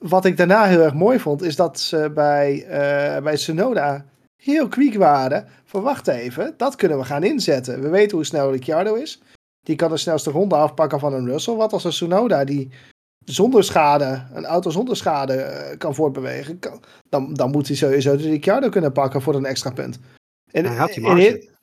wat ik daarna heel erg mooi vond, is dat ze bij, eh bij Tsunoda heel kwiek waren. Van wacht even, dat kunnen we gaan inzetten. We weten hoe snel Ricciardo is. Die kan de snelste ronde afpakken van een Russell. Wat als een Tsunoda die zonder schade, een auto zonder schade eh, kan voortbewegen. Kan, dan, dan moet hij sowieso de Ricciardo kunnen pakken voor een extra punt. En,
Hij had die marge.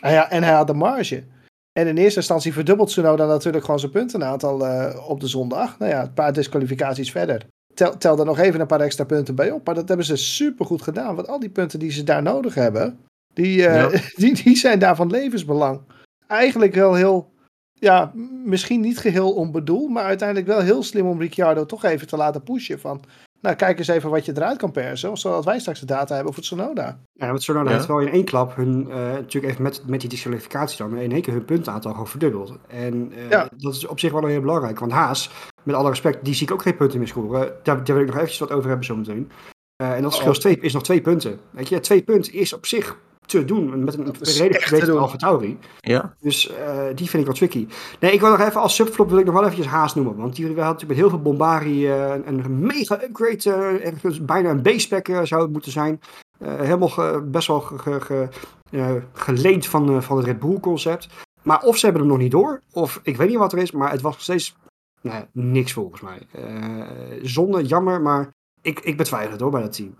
Ah ja, en hij had de marge. En in eerste instantie verdubbelt Tsunoda natuurlijk gewoon zijn puntenaantal eh op de zondag. Nou ja, een paar disqualificaties verder. Tel, tel er nog even een paar extra punten bij op. Maar dat hebben ze supergoed gedaan. Want al die punten die ze daar nodig hebben, die, eh, die, die zijn daar van levensbelang. Eigenlijk wel heel, ja, misschien niet geheel onbedoeld. Maar uiteindelijk wel heel slim om Ricciardo toch even te laten pushen. Van, nou kijk eens even wat je eruit kan persen. Zodat wij straks de data hebben voor Tsunoda.
Ja, want Sonoda
Ja.
heeft wel in één klap hun, eh, natuurlijk even met, met die disqualificatie dan, in één keer hun puntenaantal gewoon verdubbeld. En eh,
Ja.
dat is op zich wel heel belangrijk, want Haas, met alle respect, die zie ik ook geen punten meer scoren. Daar, daar wil ik nog eventjes wat over hebben zometeen. Eh, en dat verschil is, twee, is nog twee punten. Weet je, twee punten is op zich te doen, met een redelijk
doen.
Alfa Tauri.
Ja.
Dus eh, die vind ik wel tricky. Nee, ik wil nog even als subflop wil ik nog wel eventjes Haas noemen. Want die hadden natuurlijk met heel veel bombari eh, een, een mega upgrade. eh, ergens bijna een B-spec eh, zou het moeten zijn. Eh, helemaal ge- best wel ge, ge- ge- geleend van, eh, van het Red Bull concept. Maar of ze hebben hem nog niet door. Of ik weet niet wat er is. Maar het was nog steeds nou, ja, niks volgens mij. Eh, zonde, jammer. Maar ik, ik betwijfel het hoor bij dat team.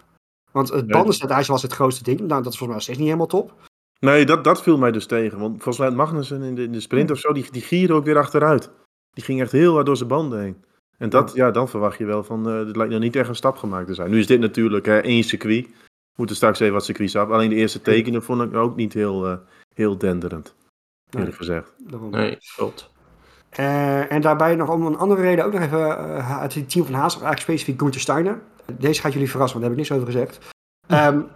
Want het
Ja.
bandenstadijs was het grootste ding. Nou, dat is volgens mij nog steeds niet helemaal top.
Nee, dat, dat viel mij dus tegen. Want volgens mij had Magnussen in de, in de sprint of zo, die, die gierde ook weer achteruit. Die ging echt heel hard door zijn banden heen. En dat, ja, dan verwacht je wel van, eh dit lijkt nog niet echt een stap gemaakt te zijn. Nu is dit natuurlijk hè, één circuit. We moeten straks even wat circuits af. Alleen de eerste tekenen vond ik ook niet heel, eh, heel denderend, eerlijk
Nee.
gezegd.
Daarom.
Nee, klopt.
Eh, en daarbij nog om een andere reden ook nog even uh, uit het team van Haas, eigenlijk specifiek Gunther Steiner. Deze gaat jullie verrassen, want daar heb ik niks over gezegd. Um,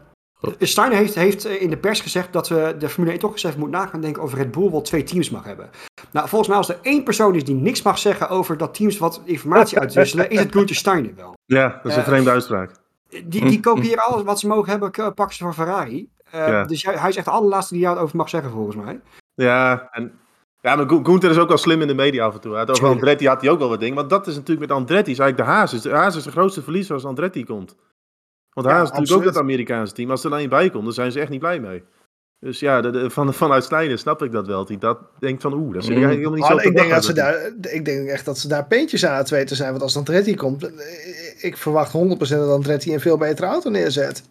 Steiner heeft, heeft in de pers gezegd dat we de Formule 1 toch eens even moet na gaan denken of Red Bull wel twee teams mag hebben. Nou, volgens mij als er één persoon is die niks mag zeggen over dat teams wat informatie uitwisselen, is het Gunther Steiner wel.
Ja, dat is een
Uh,
vreemde uitspraak.
Die, die kopiëren alles wat ze mogen hebben, pakken ze van Ferrari. Uh, ja. Dus hij is echt de allerlaatste die jou over mag zeggen, volgens mij.
Ja, en ja, maar Gunther is ook wel slim in de media af en toe. Over Andretti had hij ook wel wat dingen. Want dat is natuurlijk met Andretti, is eigenlijk de Haas. Is de Haas is de grootste verliezer als Andretti komt. Want Haas ja, is natuurlijk absoluut. ook dat Amerikaanse team. Als er dan bij komt, dan zijn ze echt niet blij mee. Dus ja, de, de, van, vanuit Steiner snap ik dat wel. Die dat denkt van, oeh, dat zit ik eigenlijk helemaal niet
oh,
zo
ik denk, dat ze daar, ik denk echt dat ze daar peentjes aan het weten zijn. Want als Andretti komt, ik verwacht 100% dat Andretti een veel betere auto neerzet.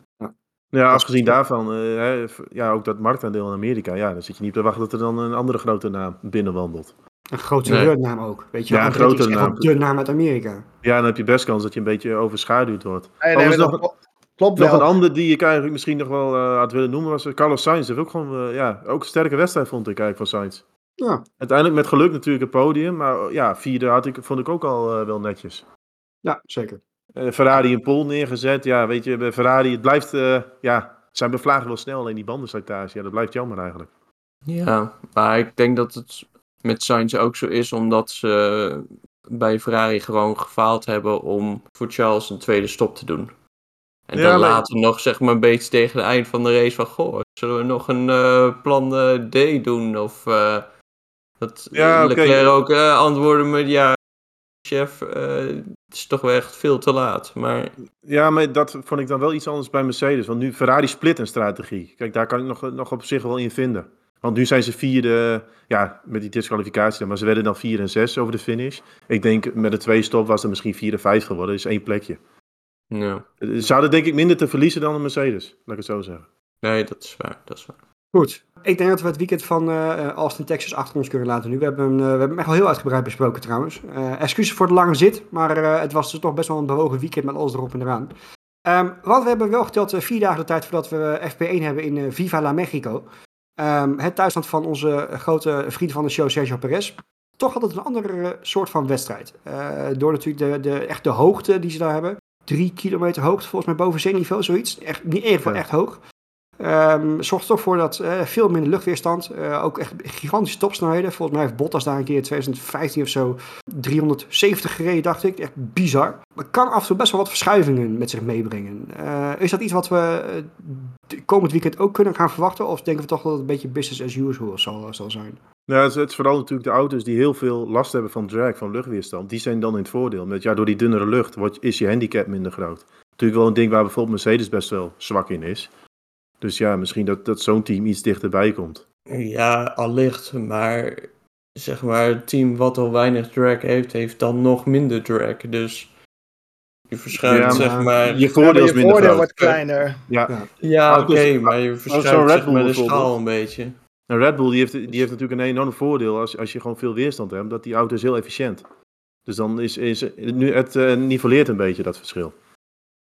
Ja, afgezien daarvan, uh, ja, ook dat marktaandeel in Amerika, ja, dan zit je niet te wachten dat er dan een andere grote naam binnenwandelt.
Een grotere nee. naam ook, weet je.
Ja, een grotere naam.
de naam uit Amerika.
Ja, dan heb je best kans dat je een beetje overschaduwd wordt.
Nee, nee, nog, nog, klopt
nog
wel.
een ander die ik eigenlijk misschien nog wel uh, had willen noemen was Carlos Sainz. Dat heeft ook gewoon, uh, ja, ook een sterke wedstrijd vond ik eigenlijk van Sainz.
Ja.
Uiteindelijk met geluk natuurlijk het podium, maar ja, vierde had ik, vond ik ook al uh, wel netjes.
Ja, zeker.
Uh, Ferrari een pol neergezet. Ja, weet je, bij Ferrari, het blijft, uh, ja, zijn bevlagen wel snel, alleen die bandenslijtage, ja, dat blijft jammer eigenlijk.
Ja, maar ik denk dat het met Sainz ook zo is, omdat ze bij Ferrari gewoon gefaald hebben om voor Charles een tweede stop te doen. En ja, dan maar... later nog, zeg maar, een beetje tegen het eind van de race van, goh, zullen we nog een uh, plan D doen? Of uh, dat ja, Leclerc okay. ook uh, antwoorden met, ja, chef, uh, het is toch wel echt veel te laat. Maar...
Ja, maar dat vond ik dan wel iets anders bij Mercedes. Want nu Ferrari split een strategie. Kijk, daar kan ik nog, nog op zich wel in vinden. Want nu zijn ze vierde, ja, met die disqualificatie, maar ze werden dan vier en zes over de finish. Ik denk met de twee stop was er misschien vier en vijf geworden, dus één plekje.
Ja.
Ze hadden denk ik minder te verliezen dan een Mercedes, laat ik het zo zeggen.
Nee, dat is waar, dat is waar.
Goed. Ik denk dat we het weekend van uh, Austin, Texas achter ons kunnen laten nu. We hebben, uh, we hebben hem echt wel heel uitgebreid besproken trouwens. Uh, excuses voor de lange zit, maar het was dus toch best wel een bewogen weekend met alles erop en eraan. Um, want we hebben wel geteld vier dagen de tijd voordat we FP1 hebben in Viva la Mexico. Um, het thuisland van onze grote vriend van de show, Sergio Perez. Toch had het een andere soort van wedstrijd. Door natuurlijk de, de, echt de hoogte die ze daar hebben. drie kilometer hoogte, volgens mij boven zeeniveau, zoiets. Echt, niet
Ja.
echt hoog. Ehm zorgt toch voor dat eh, veel minder luchtweerstand. Eh, ook echt gigantische topsnelheden. Volgens mij heeft Bottas daar een keer in 2015 of zo 370 gereden, dacht ik. Echt bizar. Maar kan af en toe best wel wat verschuivingen met zich meebrengen. Eh, is dat iets wat we komend weekend ook kunnen gaan verwachten? Of denken we toch dat het een beetje business as usual zal, zal zijn?
Nou, het is, vooral natuurlijk de auto's die heel veel last hebben van drag, van luchtweerstand. Die zijn dan in het voordeel. Met, ja, door die dunnere lucht is je handicap minder groot. Natuurlijk wel een ding waar bijvoorbeeld Mercedes best wel zwak in is. Dus ja, misschien dat, dat zo'n team iets dichterbij komt.
Ja, allicht, maar zeg maar, het team wat al weinig drag heeft, heeft dan nog minder drag. Dus je verschuift,
Ja,
zeg
maar.
Je voordeel is
je
minder
voordeel
groot.
wordt kleiner.
Ja,
Ja, oké, maar je verschuift
Red
zeg
Bull
maar de schaal een beetje.
En Red Bull die heeft, die heeft natuurlijk een enorm voordeel als, als je gewoon veel weerstand hebt. Dat die auto is heel efficiënt. Dus dan is, is nu het eh, nivelleert een beetje dat verschil.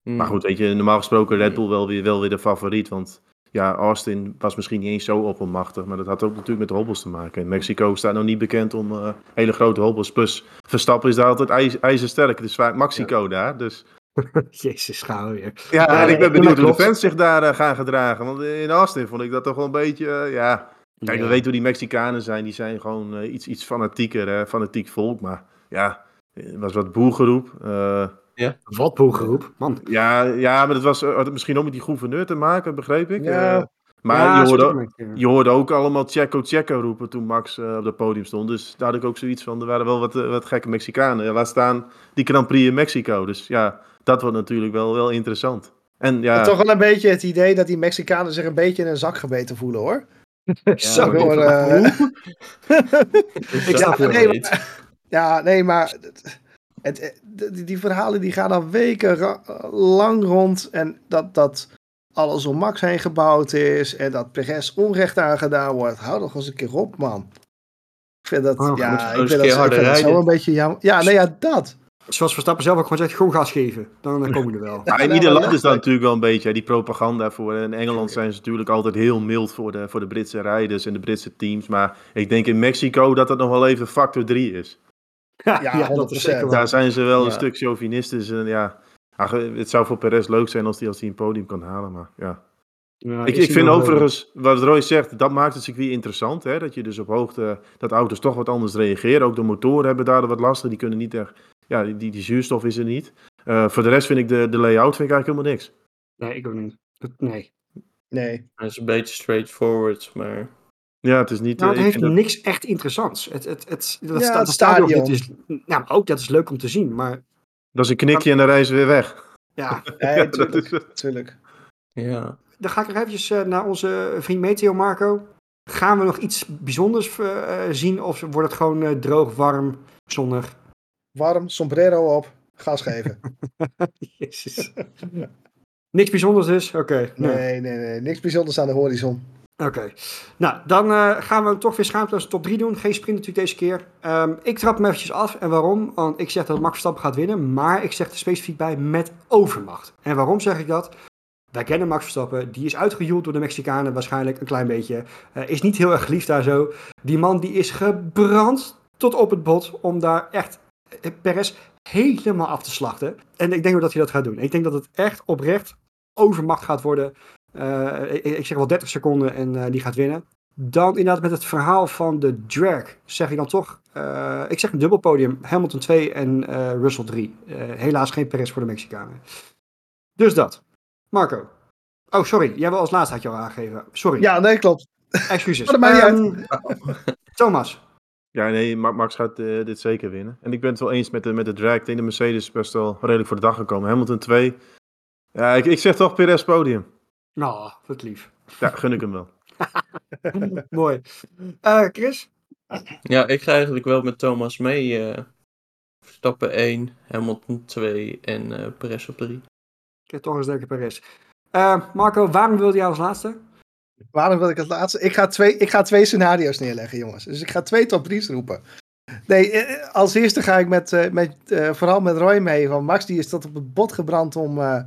Maar goed, weet je, normaal gesproken Red Bull wel weer, wel weer de favoriet. Want ja, Austin was misschien niet eens zo oppermachtig. Maar dat had ook natuurlijk met de hobbels te maken. In Mexico staat nog niet bekend om eh, hele grote hobbels. Plus Verstappen is daar altijd ijs, ijzersterk. Het is vaak Mexico daar. Dus
Jezus, gaan we weer.
ja,
Ja,
en ik ben benieuwd hoe de fans zich daar eh, gaan gedragen. Want in Austin vond ik dat toch wel een beetje, eh, ja... Kijk, we
Ja.
weten hoe die Mexicanen zijn. Die zijn gewoon iets, iets fanatieker, hè, fanatiek volk. Maar ja, er was wat boergeroep. Eh,
Wat boelgeroep, man.
ja, ja, maar dat was had het misschien ook met die gouverneur te maken, begreep ik.
Ja.
Eh, maar
Ja,
je, hoorde,
ik, ja.
je hoorde ook allemaal Checo Checo roepen toen Max eh, op het podium stond. Dus daar had ik ook zoiets van, er waren wel wat, eh, wat gekke Mexicanen. Ja, laat staan die Grand Prix in Mexico. Dus ja, dat wordt natuurlijk wel, wel interessant. En ja,
Toch wel een beetje het idee dat die Mexicanen zich een beetje in een zak gebeten voelen hoor.
Zo,
door, eh,
Ik snap
Ja,
het.
nee,
weet.
Ja, nee, maar het, het- die, die verhalen die gaan al weken ra- lang rond. En dat, dat alles om Max heen gebouwd is. En dat Perez onrecht aangedaan wordt. Hou toch eens een keer op, man. Ik vind dat,
Oh,
ja, ik vind
een
dat,
keer
ik
harder
vind dat zo een beetje jammer. Ja, nee, ja, dat.
Zoals Verstappen zelf ook gewoon zegt, gewoon gas geven. Dan eh, komen we er wel.
Maar in
Ja,
ieder land is dat natuurlijk wel een beetje die propaganda voor. In Engeland zijn ze natuurlijk altijd heel mild voor de, voor de Britse rijders en de Britse teams. Maar ik denk in Mexico dat dat nog wel even factor 3 is.
Ja,
dat is zeker
100%.
wel.
Daar zijn ze wel een
Ja.
stuk chauvinistisch. En ja, ach, het zou voor Perez leuk zijn als hij als hij een podium kan halen. Maar ja.
Ja,
Ik, ik vind overigens, wat Roy zegt, dat maakt het circuit interessant. Hè? Dat je dus op hoogte, dat auto's toch wat anders reageren. Ook de motoren hebben daar wat lastig. Die kunnen niet echt, ja, die, die zuurstof is er niet. Eh, voor de rest vind ik de, de layout vind ik eigenlijk helemaal niks.
Nee, ik ook niet. Nee.
Nee.
Dat is een beetje straightforward, maar...
Ja, het is niet...
Nou,
eh,
het heeft
dat-
niks echt interessants. Het, het, het, dat
Ja,
sta-
het
stadion, is, nou, ook dat is leuk om te zien. Maar
Dat is een knikje en dan reizen we weer weg.
ja,
Nee,
Ja, dat
tuurlijk,
is het.
tuurlijk.
Ja.
dan ga ik nog eventjes eh, naar onze vriend Meteo Marco. Gaan we nog iets bijzonders eh, zien? Of wordt het gewoon eh, droog, warm, zonnig?
Warm, sombrero op, gas geven.
Jezus. Niks bijzonders dus? Oké. nou.
Nee, nee, nee. Niks bijzonders aan de horizon.
Oké. Nou, dan eh, gaan we toch weer schaamteloos top 3 doen. Geen sprint natuurlijk deze keer. Ehm, ik trap hem eventjes af. En waarom? Want ik zeg dat Max Verstappen gaat winnen. Maar ik zeg er specifiek bij met overmacht. En waarom zeg ik dat? Wij kennen Max Verstappen. Die is uitgejoeld door de Mexicanen waarschijnlijk een klein beetje. Eh, is niet heel erg geliefd daar zo. Die man die is gebrand tot op het bot om daar echt eh, Perez helemaal af te slachten. En ik denk dat hij dat gaat doen. Ik denk dat het echt oprecht overmacht gaat worden. Eh, ik, ik zeg wel 30 seconden en eh, die gaat winnen. Dan inderdaad met het verhaal van de drag zeg ik dan toch. eh, ik zeg een dubbelpodium. Hamilton 2 en eh, Russell 3. Eh, helaas geen Perez voor de Mexicanen. Dus dat. Marco. Oh, sorry. Jij wil als laatste had je al aangegeven. Sorry.
Ja, nee, klopt.
Excuses.
Maar dat maakt niet
Ehm, Thomas.
Ja, nee, Ma- Max gaat eh, dit zeker winnen. En ik ben het wel eens met de, met de drag. Ik denk de Mercedes best wel redelijk voor de dag gekomen. Hamilton 2. Ja, ik, ik zeg toch Perez podium.
Nou, wat lief.
Ja, gun ik hem wel.
Mooi. Eh, Chris?
ja, ik ga eigenlijk wel met Thomas mee. eh Verstappen 1, Hamilton 2 en eh Perez op 3.
Ik heb toch een sterke Perez. Marco, waarom wilde jij als laatste?
Waarom wil ik het laatste? Ik ga, twee, ik ga twee scenario's neerleggen, jongens. Dus ik ga twee top 3's roepen. Nee, als eerste ga ik met, eh, met, eh, vooral met Roy mee. Want Max die is tot op het bot gebrand om, eh,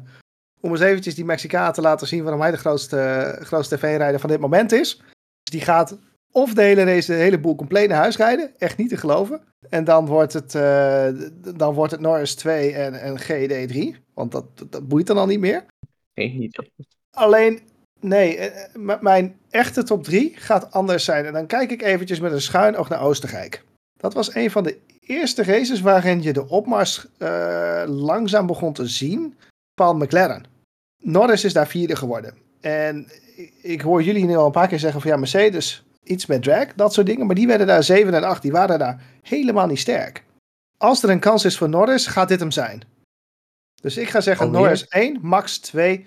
om eens eventjes die Mexicaan te laten zien waarom hij de grootste, grootste tv-rijder van dit moment is. Dus die gaat of de hele race, de hele boel compleet naar huis rijden. Echt niet te geloven. En dan wordt het, eh, dan wordt het Norris 2 en, en GD 3. Want dat, dat, boeit dan al niet meer.
Geen idee.
Alleen, nee, eh, eh, mijn echte top 3 gaat anders zijn. En dan kijk ik eventjes met een schuin oog naar Oostenrijk. Dat was een van de eerste races waarin je de opmars langzaam begon te zien van McLaren. Norris is daar vierde geworden. En ik- hoor jullie nu al een paar keer zeggen van ja, Mercedes, iets met drag, dat soort dingen. Maar die werden daar 7 en 8, die waren daar helemaal niet sterk. Als er een kans is voor Norris, gaat dit hem zijn. Dus ik ga zeggen
Alweer?
Norris 1, Max 2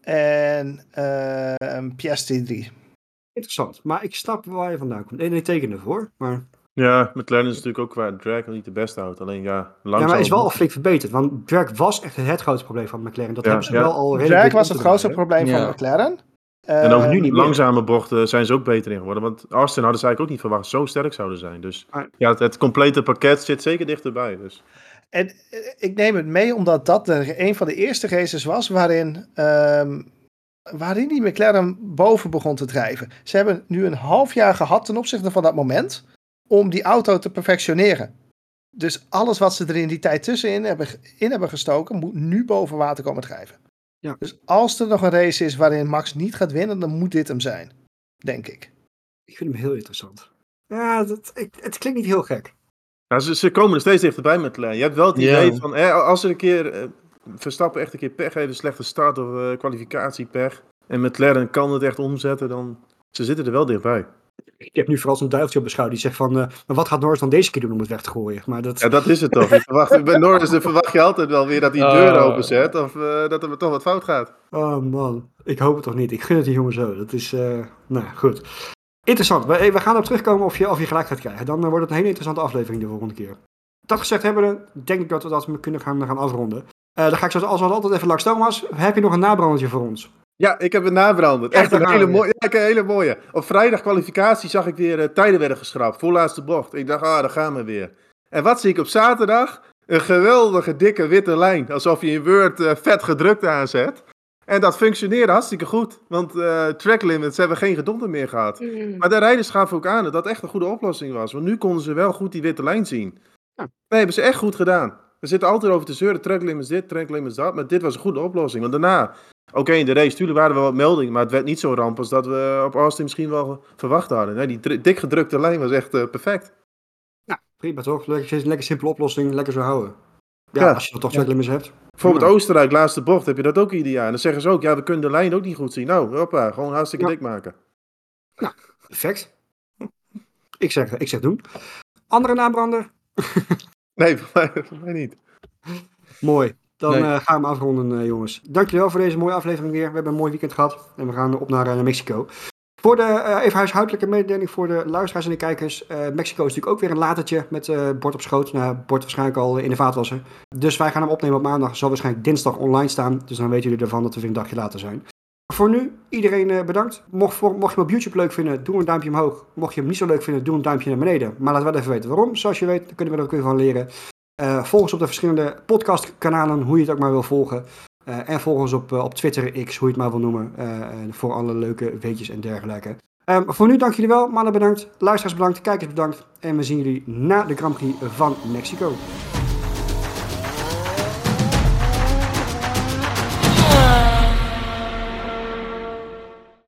en eh Piastri 3.
Interessant. Maar ik snap waar je vandaan komt. En ik teken ervoor. Maar,
Ja, McLaren is natuurlijk ook qua drag niet de beste houdt. Alleen ja,
ja,
langzaam.
maar is wel al flink verbeterd. Want drag was echt het grootste probleem van McLaren. Dat
Ja,
hebben ze
ja.
wel al redelijk
Drag was het
te
grootste probleem van
Ja.
McLaren.
En ook
Eh,
nu niet meer.
langzame bochten zijn ze ook beter in geworden. Want Austin hadden ze eigenlijk ook niet verwacht dat ze zo sterk zouden zijn. Dus ja, het, het complete pakket zit zeker dichterbij. Dus.
En eh, ik neem het mee omdat dat de, een van de eerste races was waarin, ehm, waarin die McLaren boven begon te drijven. Ze hebben nu een half jaar gehad ten opzichte van dat moment om die auto te perfectioneren. Dus alles wat ze er in die tijd tussenin hebben, in hebben gestoken, moet nu boven water komen drijven.
Ja.
Dus als er nog een race is waarin Max niet gaat winnen, dan moet dit hem zijn. Denk ik.
Ik vind hem heel interessant. Ja, dat, ik, het klinkt niet heel gek.
Nou, ze, ze komen er steeds dichterbij met McLaren. Je hebt wel het idee van, hè, als er een keer eh, Verstappen echt een keer pech heeft, een slechte start of eh kwalificatiepech. En McLaren kan het echt omzetten, dan ze zitten er wel dichtbij.
Ik heb nu vooral zo'n duiveltje op beschouwd die zegt van... eh, maar wat gaat Norris dan deze keer doen om het weg te gooien? Maar dat...
Ja, dat is het toch. Je verwacht, bij Norris dan verwacht je altijd wel weer dat hij
Oh.
deur openzet of eh, dat er toch wat fout gaat.
Oh man, ik hoop het toch niet. Ik gun het die jongen zo. Dat is, eh, nou goed. Interessant. We, we gaan erop terugkomen of je, of je gelijk gaat krijgen. Dan wordt het een hele interessante aflevering de volgende keer. Dat gezegd hebben, denk ik dat we dat kunnen gaan, gaan afronden. Eh, dan ga ik zoals als altijd even langs Thomas. Heb je nog een nabrandertje voor ons?
Ja, ik heb het nabrandend.
Echt
Echt een hele, mooie, ja, een hele mooie. Op vrijdag kwalificatie zag ik weer eh, tijden werden geschrapt. Voorlaatste bocht. Ik dacht, ah, daar gaan we weer. En wat zie ik op zaterdag? Een geweldige dikke witte lijn. Alsof je in Word eh, vet gedrukt aanzet. En dat functioneerde hartstikke goed. Want eh track limits hebben geen gedonder meer gehad. Maar de rijders gaven ook aan dat dat echt een goede oplossing was. Want nu konden ze wel goed die witte lijn zien.
Ja.
Nee, hebben ze echt goed gedaan. We zitten altijd over te zeuren, track limits dit, track limits dat. Maar dit was een goede oplossing. Want daarna, oké, in de race, tuurlijk waren er wel wat meldingen. Maar het werd niet zo ramp als dat we op Austin misschien wel verwacht hadden. Nee, die dik gedrukte lijn was echt eh, perfect.
Ja, prima toch? Lekker, lekker simpele oplossing, lekker zo houden. Ja,
Ja.
als je dan toch tracklimits hebt.
Bijvoorbeeld
Ja.
Oostenrijk, laatste bocht, heb je dat ook ieder jaar. En dan zeggen ze ook, ja, we kunnen de lijn ook niet goed zien. Nou, hoppa, gewoon hartstikke
Ja.
dik maken.
Perfect. Ik zeg, ik zeg doen. Andere nabrander?
Nee, voor mij, voor mij niet.
Mooi. Dan
Nee.
eh, gaan we hem afronden, eh, jongens. Dankjewel voor deze mooie aflevering weer. We hebben een mooi weekend gehad. En we gaan op naar, eh, naar Mexico. Voor de, eh, even huishoudelijke mededeling voor de luisteraars en de kijkers. Mexico is natuurlijk ook weer een latertje met bord op schoot. Nou, bord waarschijnlijk al in de vaatwasser. Dus wij gaan hem opnemen op maandag. Zal waarschijnlijk dinsdag online staan. Dus dan weten jullie ervan dat we weer een dagje later zijn. Voor nu, iedereen bedankt. Mocht, voor, mocht je hem op YouTube leuk vinden, doe een duimpje omhoog. Mocht je hem niet zo leuk vinden, doe een duimpje naar beneden. Maar laat wel even weten waarom. Zoals je weet, dan kunnen we er ook weer van leren. Eh, volg ons op de verschillende podcastkanalen, hoe je het ook maar wil volgen. Eh, en volg ons op, eh, op Twitter, X, hoe je het maar wil noemen. voor alle leuke weetjes en dergelijke. Ehm, voor nu dank jullie wel. Mannen bedankt. Luisteraars bedankt. Kijkers bedankt. En we zien jullie na de Grand Prix van Mexico.